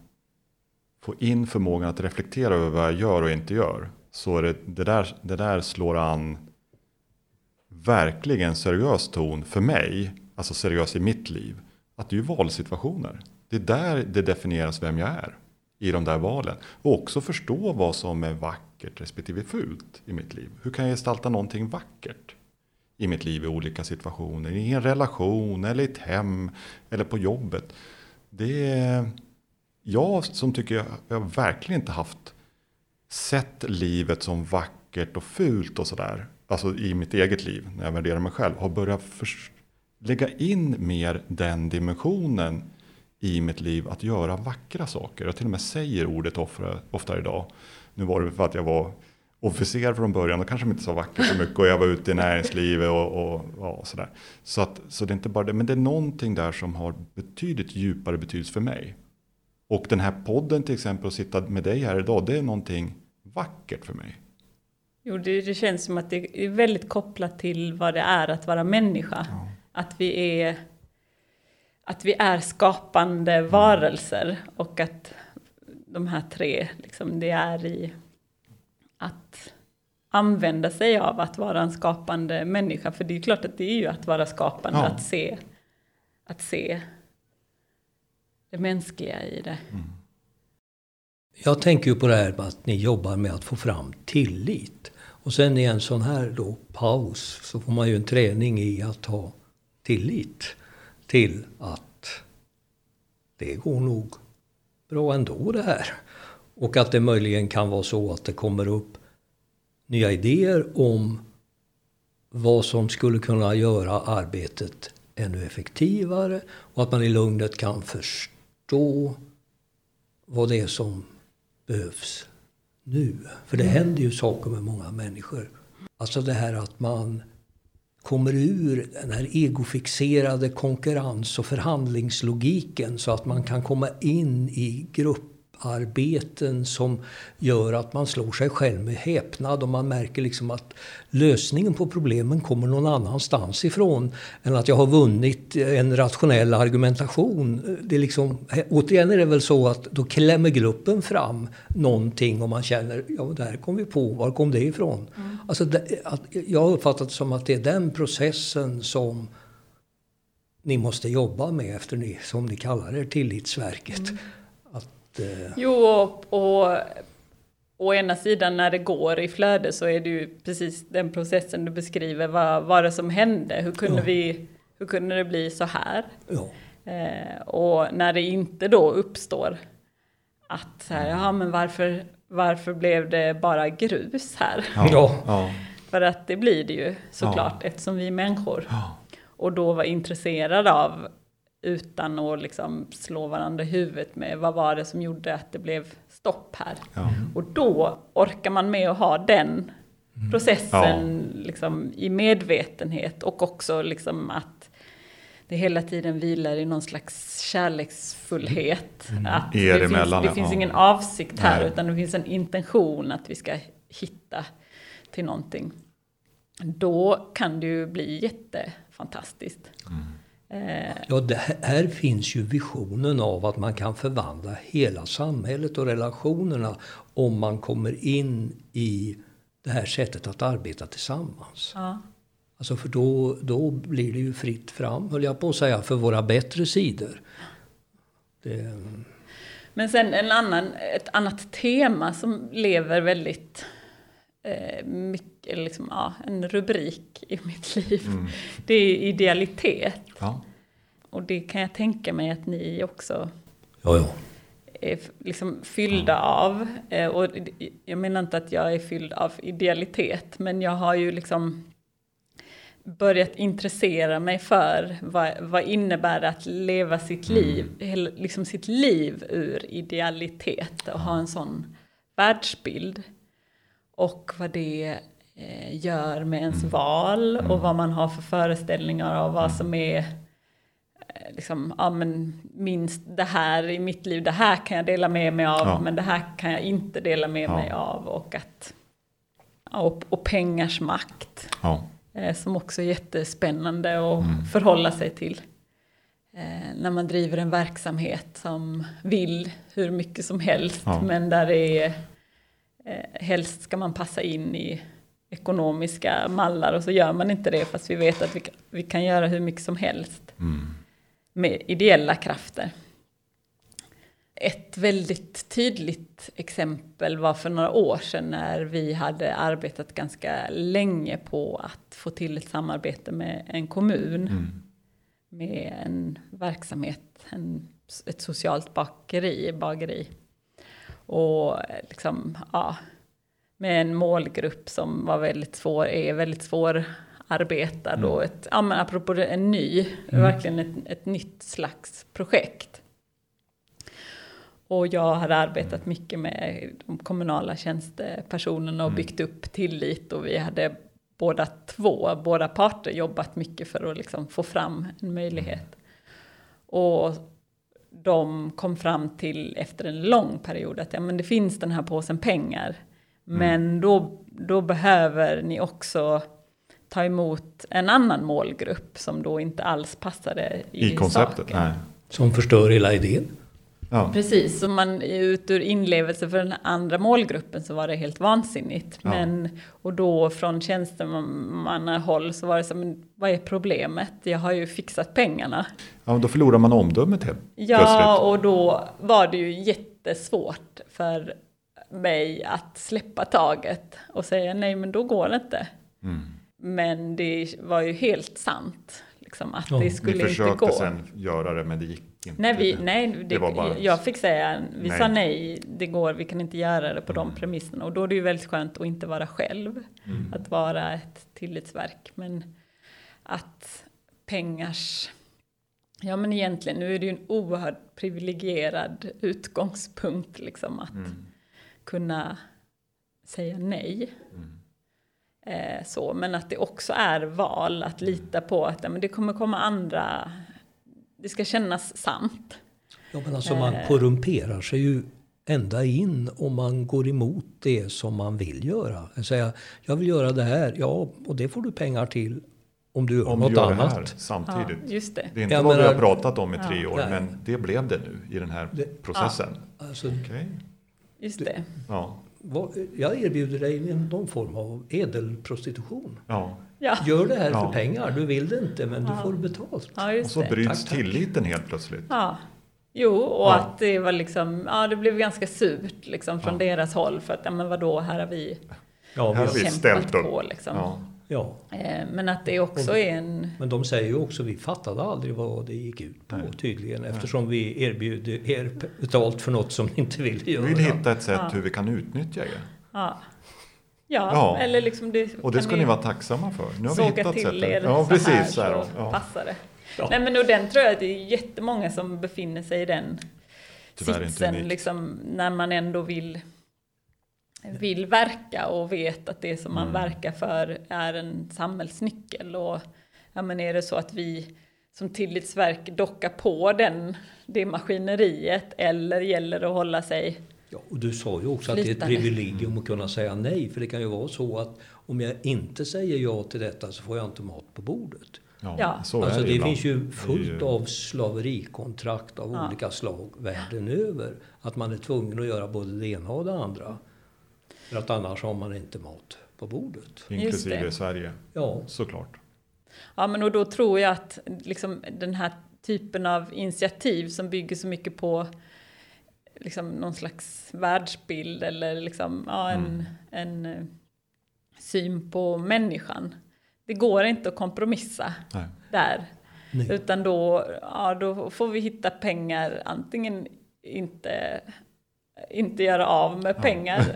få in förmågan att reflektera över vad jag gör och inte gör. Så är det, det, där, det där slår an verkligen seriös ton för mig. Alltså seriös i mitt liv. Att det är ju valsituationer. Det är där det definieras vem jag är. I de där valen. Och också förstå vad som är vackert respektive fult i mitt liv. Hur kan jag gestalta någonting vackert? I mitt liv i olika situationer. I en relation eller i ett hem eller på jobbet. Det är jag som tycker jag, jag verkligen inte haft sett livet som vackert och fult och sådär. Alltså i mitt eget liv när jag värderar mig själv. Har börjat lägga in mer den dimensionen i mitt liv att göra vackra saker. Jag till och med säger ordet ofta, ofta idag. Nu var det för att jag var officer från början, då kanske de inte så vackert så mycket och jag var ute i näringslivet och, och, ja, sådär. Så, att, så det är inte bara det, men det är någonting där som har betydligt djupare betydelse för mig. Och den här podden till exempel, att sitta med dig här idag, det är någonting vackert för mig. Jo, det, det känns som att det är väldigt kopplat till vad det är att vara människa. Ja. Att vi är att vi är skapande varelser och att de här tre, liksom, det är i att använda sig av att vara en skapande människa. För det är klart att det är ju att vara skapande, Ja. att, se, att se det mänskliga i det. Jag tänker ju på det här med att ni jobbar med att få fram tillit. Och sen i en sån här då paus så får man ju en träning i att ha tillit till att det går nog bra ändå det här. Och att det möjligen kan vara så att det kommer upp nya idéer om vad som skulle kunna göra arbetet ännu effektivare och att man i lugnet kan förstå vad det är som behövs nu. För det händer ju saker med många människor. Alltså det här att man kommer ur den här egofixerade konkurrens och förhandlingslogiken så att man kan komma in i grupper arbeten som gör att man slår sig själv med häpnad och man märker liksom att lösningen på problemen kommer någon annanstans ifrån än att jag har vunnit en rationell argumentation. Det är liksom, återigen är det väl så att då klämmer gruppen fram någonting och man känner, ja det här kom vi på, var kom det ifrån? Mm. Alltså, det, att, jag har uppfattat det som att det är den processen som ni måste jobba med efter ni, som ni kallar er, Tillitsverket. Mm. Att, eh... Jo, och, och å ena sidan när det går i flöde så är det ju precis den processen du beskriver. Vad var det som hände? Hur kunde, ja. vi, hur kunde det bli så här? Ja. Eh, och när det inte då uppstår att så här, jaha, men varför, varför blev det bara grus här? Ja. ja. För att det blir det ju såklart ja. eftersom vi är människor. Ja. Och då vara intresserad av utan att liksom slå varandra i huvudet med vad var det som gjorde att det blev stopp här. Ja. Och då orkar man med att ha den mm. processen ja. liksom, i medvetenhet och också liksom att det hela tiden vilar i någon slags kärleksfullhet. Mm. Att det, finns, det finns ingen avsikt här Nej. utan det finns en intention att vi ska hitta till någonting. Då kan det ju bli jättefantastiskt. Mm. Eh, ja, det här finns ju visionen av att man kan förvandla hela samhället och relationerna om man kommer in i det här sättet att arbeta tillsammans. Ja. Alltså för då, då blir det ju fritt fram, höll jag på att säga, för våra bättre sidor. Det... Men sen en annan, ett annat tema som lever väldigt eh, mycket, liksom, ja, en rubrik i mitt liv. Mm. Det är idealitet. Ja. Och det kan jag tänka mig att ni också ja, ja. är liksom fyllda ja. av. Eh, och jag menar inte att jag är fylld av idealitet, men jag har ju liksom börjat intressera mig för vad, vad innebär det att leva sitt mm. liv, mm. liksom sitt liv ur idealitet och ha en sån världsbild. Och vad det eh, gör med ens val och vad man har för föreställningar av vad som är eh, liksom, ja men minst det här i mitt liv, det här kan jag dela med mig av, ja. men det här kan jag inte dela med ja. mig av. Och, att, och, och pengars makt, eh, som också är jättespännande att mm. förhålla sig till. Eh, när man driver en verksamhet som vill hur mycket som helst, men där det är eh, helst ska man passa in i ekonomiska mallar och så gör man inte det fast vi vet att vi, vi kan göra hur mycket som helst mm. med ideella krafter. Ett väldigt tydligt exempel var för några år sedan när vi hade arbetat ganska länge på att få till ett samarbete med en kommun mm. med en verksamhet, en, ett socialt bakeri, bageri. Och liksom, ja, med en målgrupp som var väldigt svår, är väldigt svårarbetad mm. och ett, ja men apropå en ny, mm. verkligen ett, ett nytt slags projekt. Och jag hade arbetat mycket med de kommunala tjänstepersonerna och mm. byggt upp tillit och vi hade båda två, båda parter jobbat mycket för att liksom få fram en möjlighet. Mm. Och de kom fram till efter en lång period att ja, men det finns den här påsen pengar. Mm. Men då, då behöver ni också ta emot en annan målgrupp som då inte alls passade i, I konceptet. Saken. Nej. Som förstör hela idén. Ja. Precis, så man ut ur inlevelse för den andra målgruppen så var det helt vansinnigt. Ja. Men, och då från tjänstemannahåll så var det så men vad är problemet? Jag har ju fixat pengarna. Ja, då förlorar man omdömet helt Ja, plötsligt. och då var det ju jättesvårt för mig att släppa taget och säga nej men då går det inte. Mm. Men det var ju helt sant. Liksom, att ja, det skulle inte gå. Ni försökte sen göra det men det gick inte. Nej, vi, nej det, det bara... jag fick säga, vi nej. sa nej, det går, vi kan inte göra det på mm. de premisserna. Och då är det ju väldigt skönt att inte vara själv, mm. att vara ett tillitsverk. Men att pengars, ja men egentligen, nu är det ju en oerhört privilegierad utgångspunkt liksom att mm. kunna säga nej. Mm. Eh, så, men att det också är val, att lita på att ja, men det kommer komma andra det ska kännas sant. Ja, men alltså man eh. korrumperar sig ju ända in om man går emot det som man vill göra. Jag säger, jag vill göra det här, ja, och det får du pengar till om du gör Om något vi gör annat. det här samtidigt. Ja, just det. Det är inte Jag vad vi menar- har pratat om i tre Ja. år, Nej. men det blev det nu i den här Det- processen. Alltså, Okej. Just det. Ja. Vad, jag erbjuder dig någon form av edelprostitution. ja. Ja, Gör det här Ja. för pengar. Du vill det inte, men du får betalt. ja Och så det. bryts Tack, tack. tilliten helt plötsligt. Ja. Jo, och Ja. att det var liksom, ja det blev ganska surt liksom från Ja. deras håll för att, ja men vadå, här har vi Ja, Här vi, har vi kämpat ställt upp. på liksom. Ja. Eh, Men att det också är en, men de säger ju också vi fattade aldrig vad det gick ut på Nej. tydligen eftersom vi erbjuder er betalt för något som ni inte vill Vi göra. vill hitta ett sätt Ja. hur vi kan utnyttja er. ja. Ja, Ja. eller liksom det Och det ska ni vara tacksamma för. Nu har vi hittat till sättet. er Ja, så precis. här Så här, så då. ja. passar det. Ja. Nej men och den tror jag att det är jättemånga som befinner sig i den Tyvärr sitsen liksom när man ändå vill vill verka och vet att det som man Mm. verkar för är en samhällsnyckel och ja men är det så att vi som tillitsverk dockar på den, det maskineriet eller gäller det att hålla sig Ja, och du sa ju också att det är ett privilegium att kunna säga nej. För det kan ju vara så att om jag inte säger ja till detta så får jag inte mat på bordet. Ja, Ja. så alltså är det, det, finns ju fullt ju- av slaverikontrakt av Ja. olika slag världen över. Att man är tvungen att göra både det ena och det andra. För att annars har man inte mat på bordet. Inklusive. Sverige, Ja, såklart. Ja, men och då tror jag att liksom, den här typen av initiativ som bygger så mycket på liksom, någon slags världsbild eller liksom, ja, en, Mm. en eh, syn på människan. Det går inte att kompromissa Nej. där. nej. Utan då, ja, då får vi hitta pengar, antingen inte, inte göra av med pengar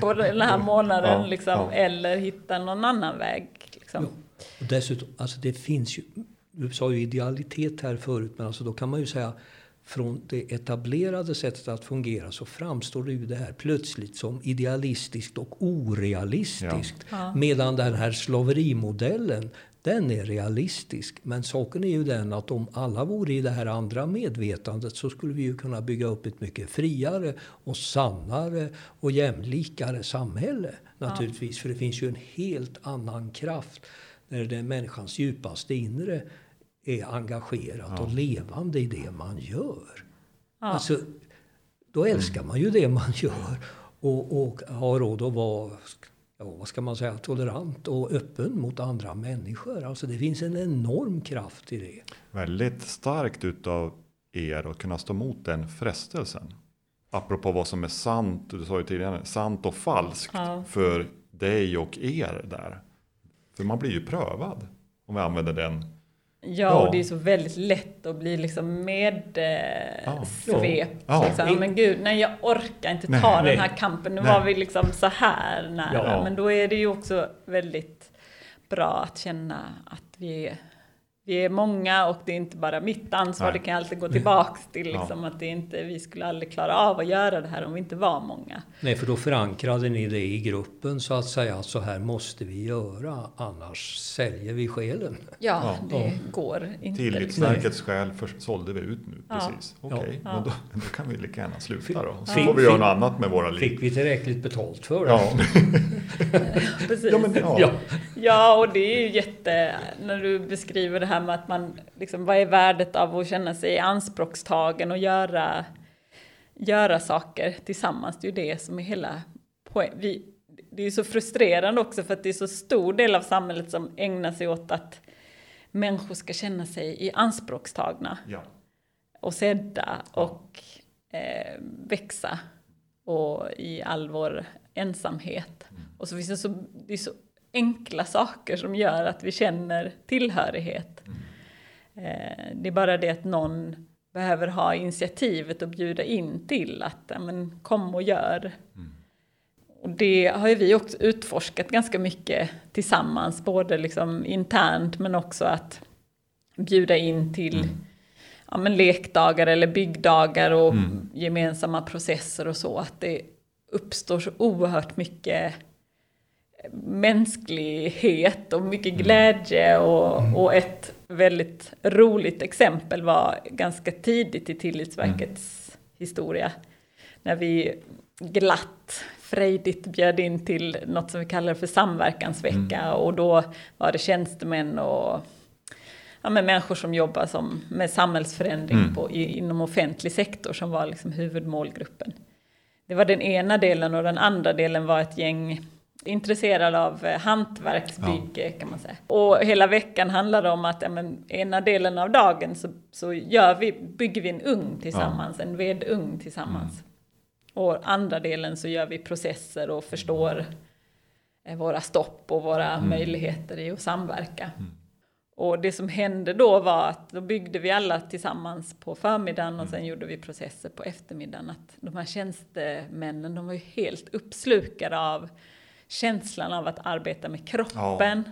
på den här månaden liksom, eller hitta någon annan väg. Liksom. Och dessutom, alltså det finns ju, du sa ju idealitet här förut, men alltså då kan man ju säga från det etablerade sättet att fungera så framstår det ju det här plötsligt som idealistiskt och orealistiskt. Ja. Medan den här slaverimodellen, den är realistisk. Men saken är ju den att om alla vore i det här andra medvetandet så skulle vi ju kunna bygga upp ett mycket friare och sannare och jämlikare samhälle. Naturligtvis, för det finns ju en helt annan kraft när det är människans djupaste inre är engagerat och levande i det man gör. Ja. Alltså, då älskar man ju det man gör och, och har råd att vara ja, vad ska man säga, tolerant och öppen mot andra människor. Alltså det finns en enorm kraft i det. Väldigt starkt utav er att kunna stå emot den frestelsen. Apropå vad som är sant, du sa ju tidigare, sant och falskt Ja. för dig och er där. För man blir ju prövad om vi använder den. Ja, Ja. och det är så väldigt lätt att bli liksom med eh, Ja. Liksom. Men gud, nej jag orkar inte Nej. ta Nej. den här kampen. Nu Nej. var vi liksom så här nära. Ja. Men då är det ju också väldigt bra att känna att vi är, vi är många och det är inte bara mitt ansvar. Nej. Det kan jag alltid gå tillbaks till. Ja. Liksom, att det inte, vi skulle aldrig klara av att göra det här om vi inte var många. Nej, för då förankrade ni det i gruppen så att säga att så här måste vi göra annars säljer vi själen. Ja, Ja. det Ja. går inte. Tillitsverkets själ för, sålde vi ut nu Ja. precis. Okej, Ja. men då, då kan vi lika gärna sluta då. Så får vi göra något annat med våra liv. Fick vi tillräckligt betalt för det? Ja, Precis. ja, men, ja. Ja. Ja, och det är ju jätte, när du beskriver det här med att man, liksom, vad är värdet av att känna sig anspråkstagen och göra, göra saker tillsammans, det är ju det som är hela poängen. Det är ju så frustrerande också för att det är så stor del av samhället som ägnar sig åt att människor ska känna sig i anspråkstagna ja. och sedda och eh, växa och i all vår ensamhet. Och så finns det så, det är så enkla saker som gör att vi känner tillhörighet. Eh, det är bara det att någon behöver ha initiativet och bjuda in till att men, kom och gör. Och det har ju vi också utforskat ganska mycket tillsammans, både liksom internt men också att bjuda in till ja, men lekdagar eller byggdagar och gemensamma processer och så. Att det uppstår så oerhört mycket mänsklighet och mycket glädje och, och ett väldigt roligt exempel var ganska tidigt i Tillitsverkets historia. när vi glatt, frejdigt bjöd in till något som vi kallar för samverkansvecka mm. och då var det tjänstemän och ja, men människor som jobbar som, med samhällsförändring mm. på, i, inom offentlig sektor som var liksom huvudmålgruppen. Det var den ena delen och den andra delen var ett gäng intresserade av eh, hantverksbygge ja. kan man säga. Och hela veckan handlade om att ja, men, ena delen av dagen så, så gör vi, bygger vi en ugn tillsammans, ja. en vedugn tillsammans. Mm. Och andra delen så gör vi processer och förstår eh, våra stopp och våra mm. möjligheter i att samverka. Mm. Och det som hände då var att då byggde vi alla tillsammans på förmiddagen och mm. sen gjorde vi processer på eftermiddagen. Att de här tjänstemännen, de var ju helt uppslukade av känslan av att arbeta med kroppen.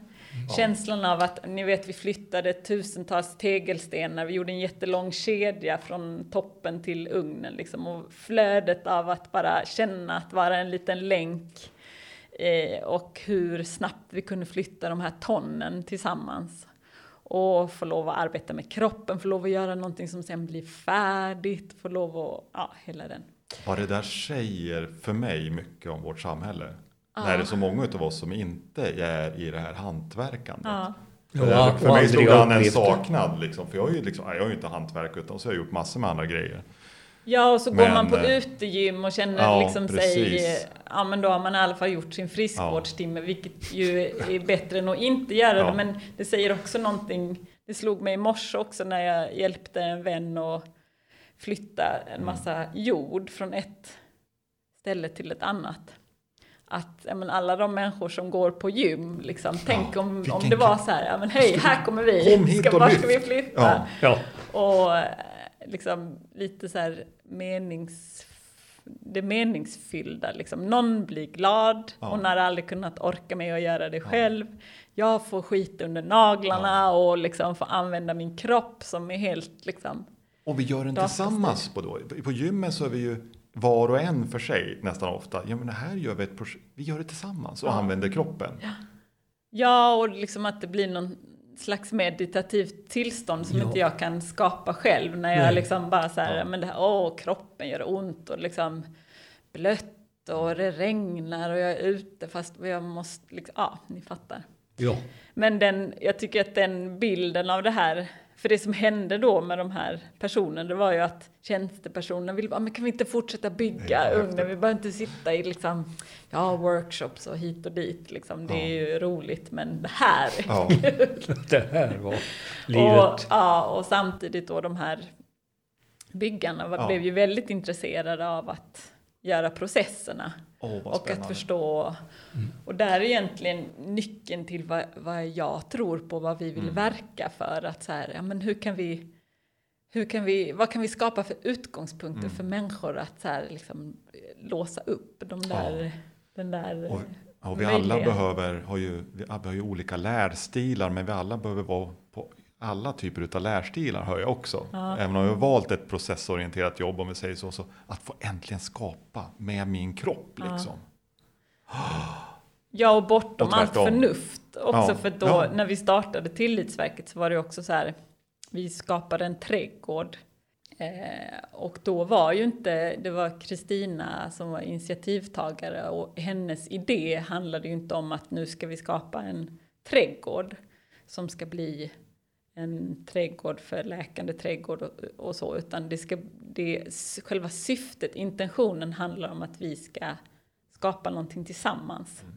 Ja. Känslan av att, ni vet vi flyttade tusentals tegelstenar, vi gjorde en jättelång kedja från toppen till ugnen liksom. Och flödet av att bara känna att vara en liten länk. Eh, och hur snabbt vi kunde flytta de här tonnen tillsammans och få lov att arbeta med kroppen, få lov att göra någonting som sen blir färdigt, få lov att, ja, hela den. Ja, det där säger för mig mycket om vårt samhälle. Ja. När det är så många av oss som inte är i det här hantverkandet. Ja. Ja, för mig stod han en saknad, liksom, för jag är ju liksom, jag är ju inte hantverk utan så har jag gjort massor med andra grejer. Ja, och så men, går man på eh, utegym och känner ja, liksom sig, ja men då har man i alla fall gjort sin friskvårdstimme, ja. vilket ju är bättre än att inte göra ja. det. Men det säger också någonting, det slog mig i morse också när jag hjälpte en vän att flytta en massa mm. jord från ett ställe till ett annat. Att ja, men alla de människor som går på gym, liksom, tänk om, om det var så här, ja men hej, här kommer vi, Kom hit ska, var ska vi flytta? Och liksom lite så här menings, det meningsfyllda. Liksom. Någon blir glad, ja. hon har aldrig kunnat orka med att göra det själv. Jag får skit under naglarna ja. och liksom får använda min kropp som är helt liksom... Och vi gör den tillsammans på då. På gymmen så är vi ju var och en för sig nästan ofta. Ja men här gör vi ett projekt, vi gör det tillsammans och ja. använder kroppen. Ja. ja, och liksom att det blir någon slags meditativt tillstånd som ja. inte jag kan skapa själv när jag Nej. liksom bara så här, ja. men det här, åh, kroppen gör ont och liksom blött och det regnar och jag är ute fast jag måste, liksom, ja, ni fattar. Ja. Men den, jag tycker att den bilden av det här för det som hände då med de här personerna, det var ju att tjänstepersonerna ville bara, men kan vi inte fortsätta bygga ugnen? Vi behöver inte sitta i liksom, ja, workshops och hit och dit liksom. Det är ju roligt, men det här är ja. kul. det här var livet. Och, ja, och samtidigt då de här byggarna ja. blev ju väldigt intresserade av att göra processerna. Oh, och att förstå. Mm. Och där är egentligen nyckeln till vad, vad jag tror på, vad vi vill mm. verka för. Att så här, ja men hur kan vi, hur kan vi, vad kan vi skapa för utgångspunkter mm. för människor att så här, liksom, låsa upp de där, ja. den där och, och vi alla behöver, har ju, vi har ju olika lärstilar, men vi alla behöver vara på alla typer av lärstilar hör jag också. Ja. Även om jag har valt ett processorienterat jobb om vi säger så, så att få äntligen skapa med min kropp liksom. Ja, och bortom och allt förnuft också. Ja. För då ja. när vi startade Tillitsverket så var det också så här, vi skapade en trädgård. Eh, och då var ju inte, det var Kristina som var initiativtagare och hennes idé handlade ju inte om att nu ska vi skapa en trädgård som ska bli en trädgård för läkande trädgård och, och så, utan det ska, det, själva syftet, intentionen handlar om att vi ska skapa någonting tillsammans. Mm.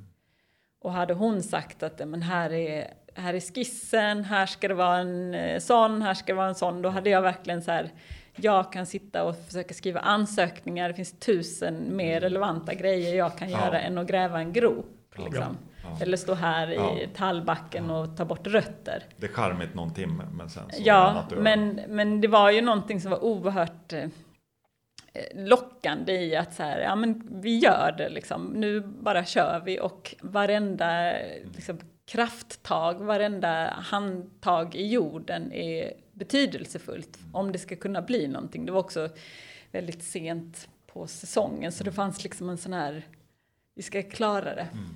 Och hade hon sagt att men här, är, här är skissen, här ska det vara en eh, sån, här ska det vara en sån, då hade jag verkligen så här, jag kan sitta och försöka skriva ansökningar, det finns tusen mer mm. relevanta grejer jag kan ja. göra än att gräva en grop. Liksom. Ja. Eller stå här ja. i tallbacken och ta bort rötter. Det är charmigt någon timme men sen så Ja, men, men det var ju någonting som var oerhört eh, lockande i att så här, ja men vi gör det liksom, nu bara kör vi och varenda liksom, krafttag, varenda handtag i jorden är betydelsefullt om det ska kunna bli någonting. Det var också väldigt sent på säsongen så det fanns liksom en sån här, vi ska klara det. Mm.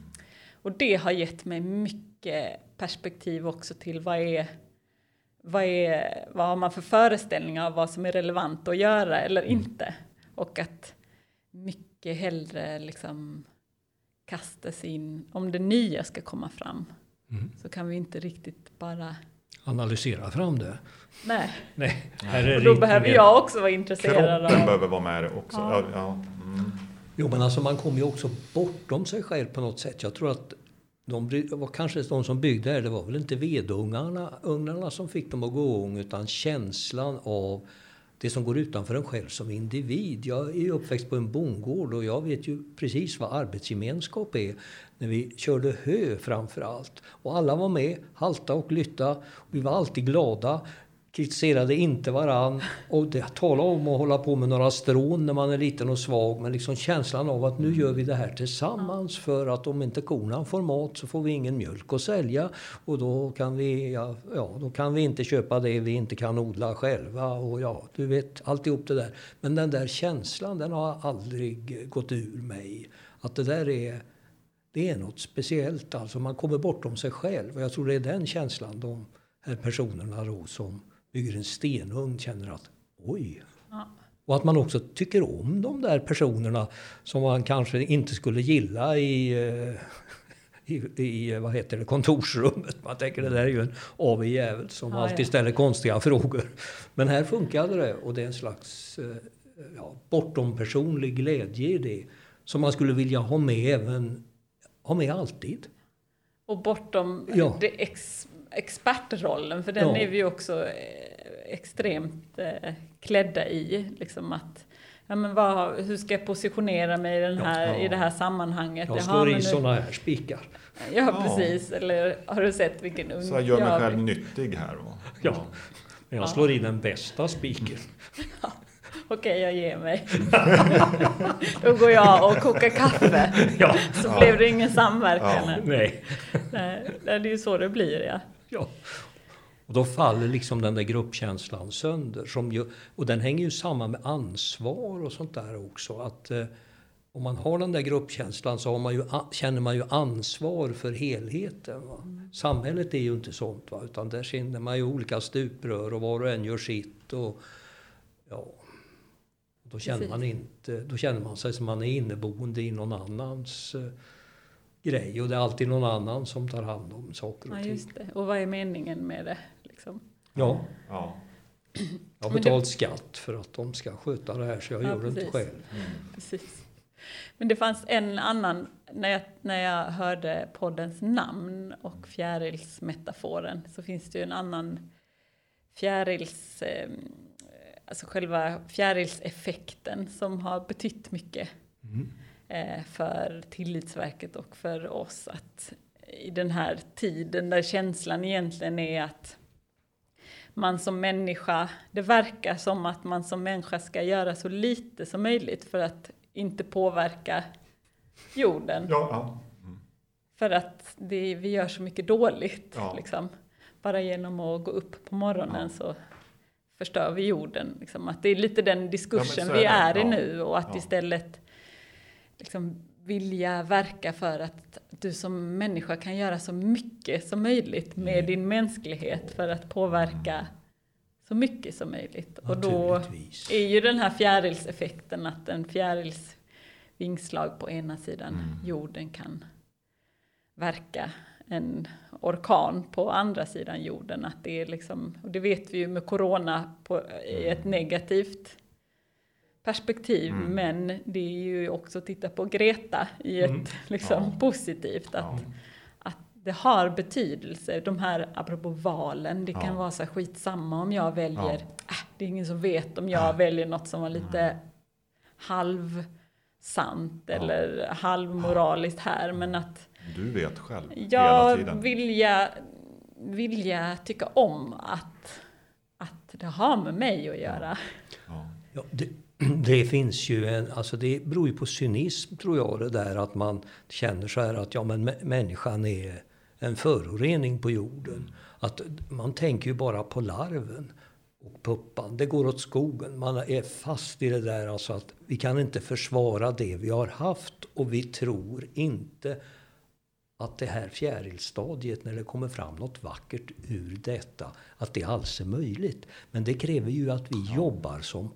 Och det har gett mig mycket perspektiv också till vad är, vad, är, vad har man för föreställningar av vad som är relevant att göra eller mm. inte. Och att mycket hellre liksom kastas in, om det nya ska komma fram, Mm. så kan vi inte riktigt bara, Analysera fram det. nej. Nej, Och det då behöver jag också vara intresserad Kroppen av, behöver vara med också. Ja. Ja. Ja. Mm. Jo, men alltså man kommer ju också bortom sig själv på något sätt. Jag tror att de var kanske de som byggde här, det var väl inte vedugnarna ugnarna som fick dem att gå igång, utan känslan av det som går utanför en själv som individ. Jag är ju uppväxt på en bondgård och jag vet ju precis vad arbetsgemenskap är. När vi körde hö framför allt. Och alla var med, halta och lytta. Vi var alltid glada kritiserade inte varann. Och det tala om att hålla på med några strån när man är liten och svag. Men liksom känslan av att nu gör vi det här tillsammans. För att om inte korna får mat så får vi ingen mjölk att sälja. Och då kan vi, ja, ja, då kan vi inte köpa det vi inte kan odla själva. Och ja, du vet alltihop det där. Men den där känslan den har aldrig gått ur mig. Att det där är det är något speciellt. Alltså man kommer bortom sig själv. Och jag tror det är den känslan de här personerna då som bygger en stenugn känner att oj. Ja. Och att man också tycker om de där personerna som man kanske inte skulle gilla i, eh, i, i vad heter det, kontorsrummet. Man tänker det där är ju en avig jävel som Ja, alltid ja. ställer konstiga frågor. Men här funkade det och det är en slags eh, ja, bortom personlig glädje i det. Som man skulle vilja ha med även ha med alltid. och bortom Ja. det ex, expertrollen, för den Ja. är vi ju också eh, extremt eh, klädda i. Liksom att, ja, men vad, hur ska jag positionera mig i, den här, Ja. i det här sammanhanget? Jag slår i såna här spikar. Ja, Ja. precis. Eller har du sett vilken ung Så jag gör mig jag- själv nyttig här. Och, Ja. Men jag slår i den bästa spiken. Okej, jag ger mig. Då går jag och kokar kaffe. Ja. Så Ja. blev det ingen samverkan. Ja. Nej. Nej, det är ju så det blir, ja. Ja. Och då faller liksom den där gruppkänslan sönder. Som ju, och den hänger ju samman med ansvar och sånt där också. Att eh, om man har den där gruppkänslan så man ju, känner man ju ansvar för helheten. Va? Samhället är ju inte sånt, va? utan där känner man ju olika stuprör och var och en gör sitt. Och, ja, då, känner man inte, då känner man sig som man är inneboende i någon annans eh, grej. Och det är alltid någon annan som tar hand om saker och ja, ting. just det. Och vad är meningen med det? Liksom? Ja, ja. jag har Men det- betalt skatt för att de ska sköta det här så jag Ja, gör det inte precis. själv. Precis. Men det fanns en annan, när jag, när jag hörde poddens namn och fjärilsmetaforen så finns det ju en annan fjärils, eh, alltså själva fjärilseffekten som har betytt mycket eh, för Tillitsverket och för oss att i den här tiden där känslan egentligen är att man som människa, det verkar som att man som människa ska göra så lite som möjligt för att inte påverka jorden. Ja, ja. För att det, vi gör så mycket dåligt. Ja. Liksom. Bara genom att gå upp på morgonen så förstör vi jorden. Liksom. Att det är lite den diskursen så vi är är det. i nu och att istället liksom vilja verka för att du som människa kan göra så mycket som möjligt med Mm. din mänsklighet för att påverka så mycket som möjligt. Och då är ju den här fjärilseffekten att en fjärils vingslag på ena sidan Mm. jorden kan verka en orkan på andra sidan jorden. Att det är liksom, och det vet vi ju med corona på, i ett negativt perspektiv. Mm. Men det är ju också att titta på Greta i ett Mm. liksom, Ja. positivt. Att, Ja. att det har betydelse. De här, apropå valen, det kan Ja. vara så här skitsamma om jag väljer, Ja. äh, det är ingen som vet om jag väljer något som var lite halvsant Ja. eller halvmoraliskt här. Men att Du vet själv hela jag tiden. vilja, vilja tycka om att, att det har med mig att göra. Ja. Ja, det, det finns ju en, alltså det beror ju på cynism tror jag det där att man känner så här att ja men mä- människan är en förorening på jorden. Att man tänker ju bara på larven och puppan. Det går åt skogen. Man är fast i det där alltså att vi kan inte försvara det vi har haft och vi tror inte att det här fjärilstadiet, när det kommer fram något vackert ur detta, att det alls är möjligt. Men det kräver ju att vi jobbar som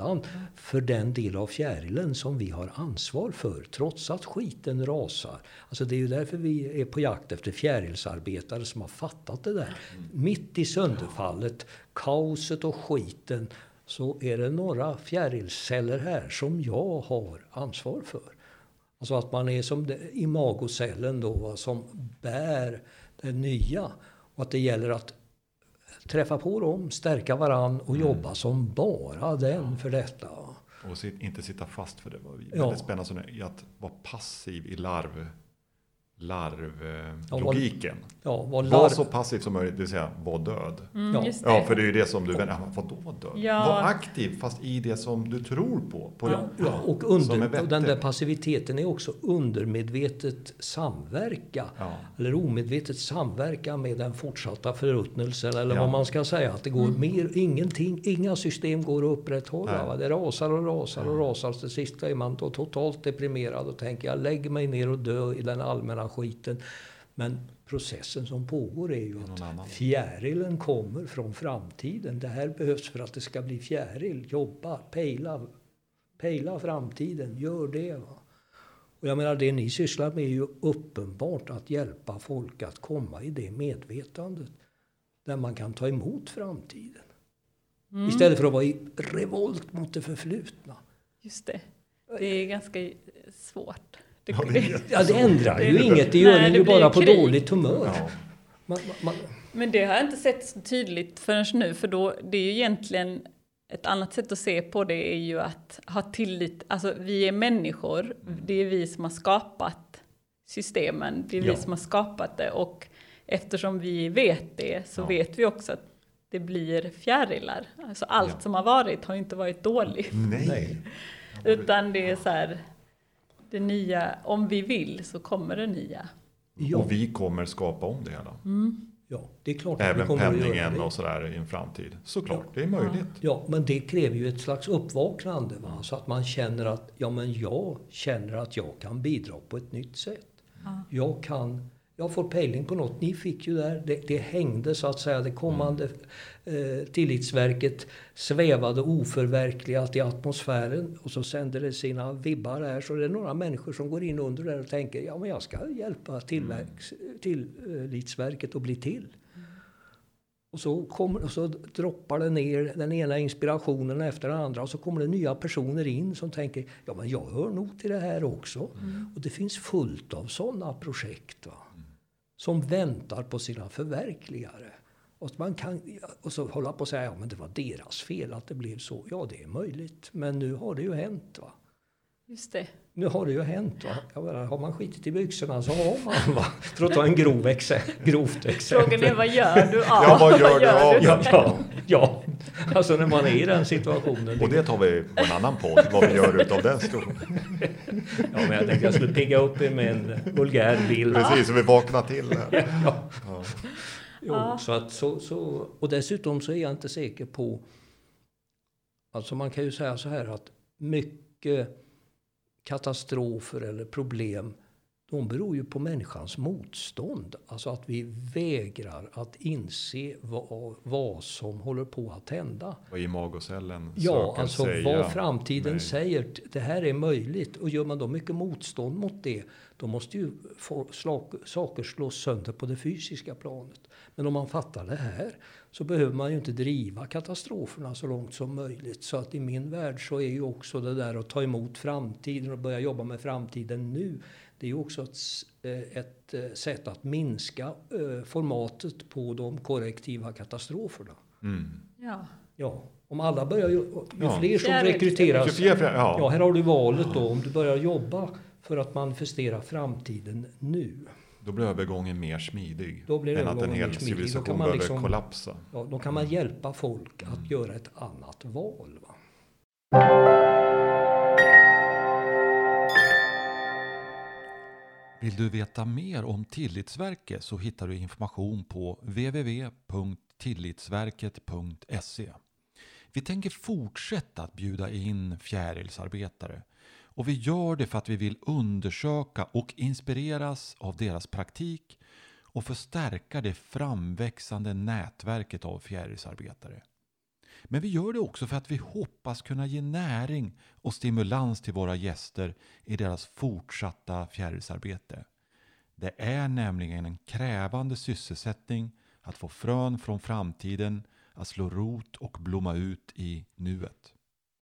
attan för den del av fjärilen som vi har ansvar för, trots att skiten rasar. Alltså det är ju därför vi är på jakt efter fjärilsarbetare som har fattat det där. Mitt i sönderfallet, kaoset och skiten, så är det några fjärilsceller här som jag har ansvar för. Alltså att man är som imagocellen då, som bär det nya. Och att det gäller att träffa på dem, stärka varann och Mm. jobba som bara den för detta. Och sit, inte sitta fast för det. var väldigt Ja. spännande så nu, i att vara passiv i larv larvlogiken. Ja, var larv... så passiv som möjligt, det vill säga var död. Mm, Ja. Ja, för det är ju det som du vänder. Vadå död? Ja. Var aktiv fast i det som du tror på. på Ja, ja, och, under, och den där passiviteten är också undermedvetet samverka. Ja. Eller omedvetet samverka med den fortsatta förruttnelsen. Eller Ja. vad man ska säga. Att det går mer, ingenting, inga system går att upprätthålla. Va? Det rasar och rasar och rasar. Till sist är man då totalt deprimerad och tänker jag lägger mig ner och dör i den allmänna skiten. Men processen som pågår är ju att fjärilen kommer från framtiden. Det här behövs för att det ska bli fjäril. Jobba, pejla, pejla framtiden, gör det. Va? Och jag menar det ni sysslar med är ju uppenbart att hjälpa folk att komma i det medvetandet. Där man kan ta emot framtiden. Mm. Istället för att vara i revolt mot det förflutna. Just det. Det är ganska svårt. Det, Ja, det Ja, det ändrar Det- ju inget. Det gör Nej, det ju bara på krig. dåligt humör. Ja. Man, man, Men det har jag inte sett så tydligt förrän nu, för då, det är ju egentligen ett annat sätt att se på det är ju att ha tillit, alltså vi är människor, det är vi som har skapat systemen, det är Ja. vi som har skapat det och eftersom vi vet det så Ja. vet vi också att det blir fjärilar. Alltså allt Ja. som har varit har inte varit dåligt. Nej. utan det är så här, det nya, om vi vill så kommer det nya. ja, Och vi kommer skapa om det hela. ja, det är klart att vi Även kommer att göra penningen och sådär i en framtid. Såklart, det är möjligt. Ja, men det kräver ju ett slags uppvaknande. Va? Så att man känner att ja, men jag känner att jag kan bidra på ett nytt sätt. Jag kan, jag får pejling på något. Ni fick ju där, det, det hängde så att säga. Det kommande eh, tillitsverket svävade oförverkligat i atmosfären och så sände det sina vibbar här. Så det är några människor som går in under där och tänker ja, men jag ska hjälpa tillverks, tillitsverket att bli till. Och så, kommer, och så droppar det ner den ena inspirationen efter den andra och så kommer det nya personer in som tänker ja men jag hör nog till det här också. Och det finns fullt av sådana projekt va? Som väntar på sina förverkligare. Och, man kan, och så hålla på att säga ja men det var deras fel att det blev så. Ja det är möjligt men nu har det ju hänt. va. Just det. Nu har det ju hänt. Va? Jag menar, har man skitit i byxorna så har man. Va? För att ta en grov exe, grovt exempel. Frågan är vad gör du av? Ja, vad gör du av Ja, ja, ja, alltså när man är i den situationen. Och det tar vi på en annan podd, vad vi gör utav den situationen. Ja, men jag tänkte jag skulle pigga upp er med en vulgär bild. Precis, så vi vaknar till. Ja. Ja. Jo, så att, så, så, och dessutom så är jag inte säker på... Alltså man kan ju säga så här att mycket katastrofer eller problem de beror ju på människans motstånd. Alltså att vi vägrar att inse vad, vad som håller på att hända. Och i magocellen Ja, alltså vad framtiden mig. säger. Det här är möjligt. Och gör man då mycket motstånd mot det, då måste ju få, slag, saker slås sönder på det fysiska planet. Men om man fattar det här så behöver man ju inte driva katastroferna så långt som möjligt. Så att i min värld så är ju också det där att ta emot framtiden och börja jobba med framtiden nu. Det är ju också ett, eh, ett eh, sätt att minska eh, formatet på de korrektiva katastroferna. Mm. Ja. Ja, om alla börjar ju, ju Ja. fler som rekryteras. 24, ja. Ja, här har du valet då. Om du börjar jobba för att manifestera framtiden nu. Då blir övergången mer smidig. Då blir än att en hel mer smidig. Då civilisation kan man behöver liksom- kollapsa. Ja, då kan man hjälpa folk att göra ett annat val. Va? Vill du veta mer om Tillitsverket så hittar du information på www.tillitsverket.se. Vi tänker fortsätta att bjuda in fjärilsarbetare Och vi gör det för att vi vill undersöka och inspireras av deras praktik och förstärka det framväxande nätverket av fjärilsarbetare. Men vi gör det också för att vi hoppas kunna ge näring och stimulans till våra gäster i deras fortsatta fjärilsarbete. Det är nämligen en krävande sysselsättning att få frön från framtiden att slå rot och blomma ut i nuet.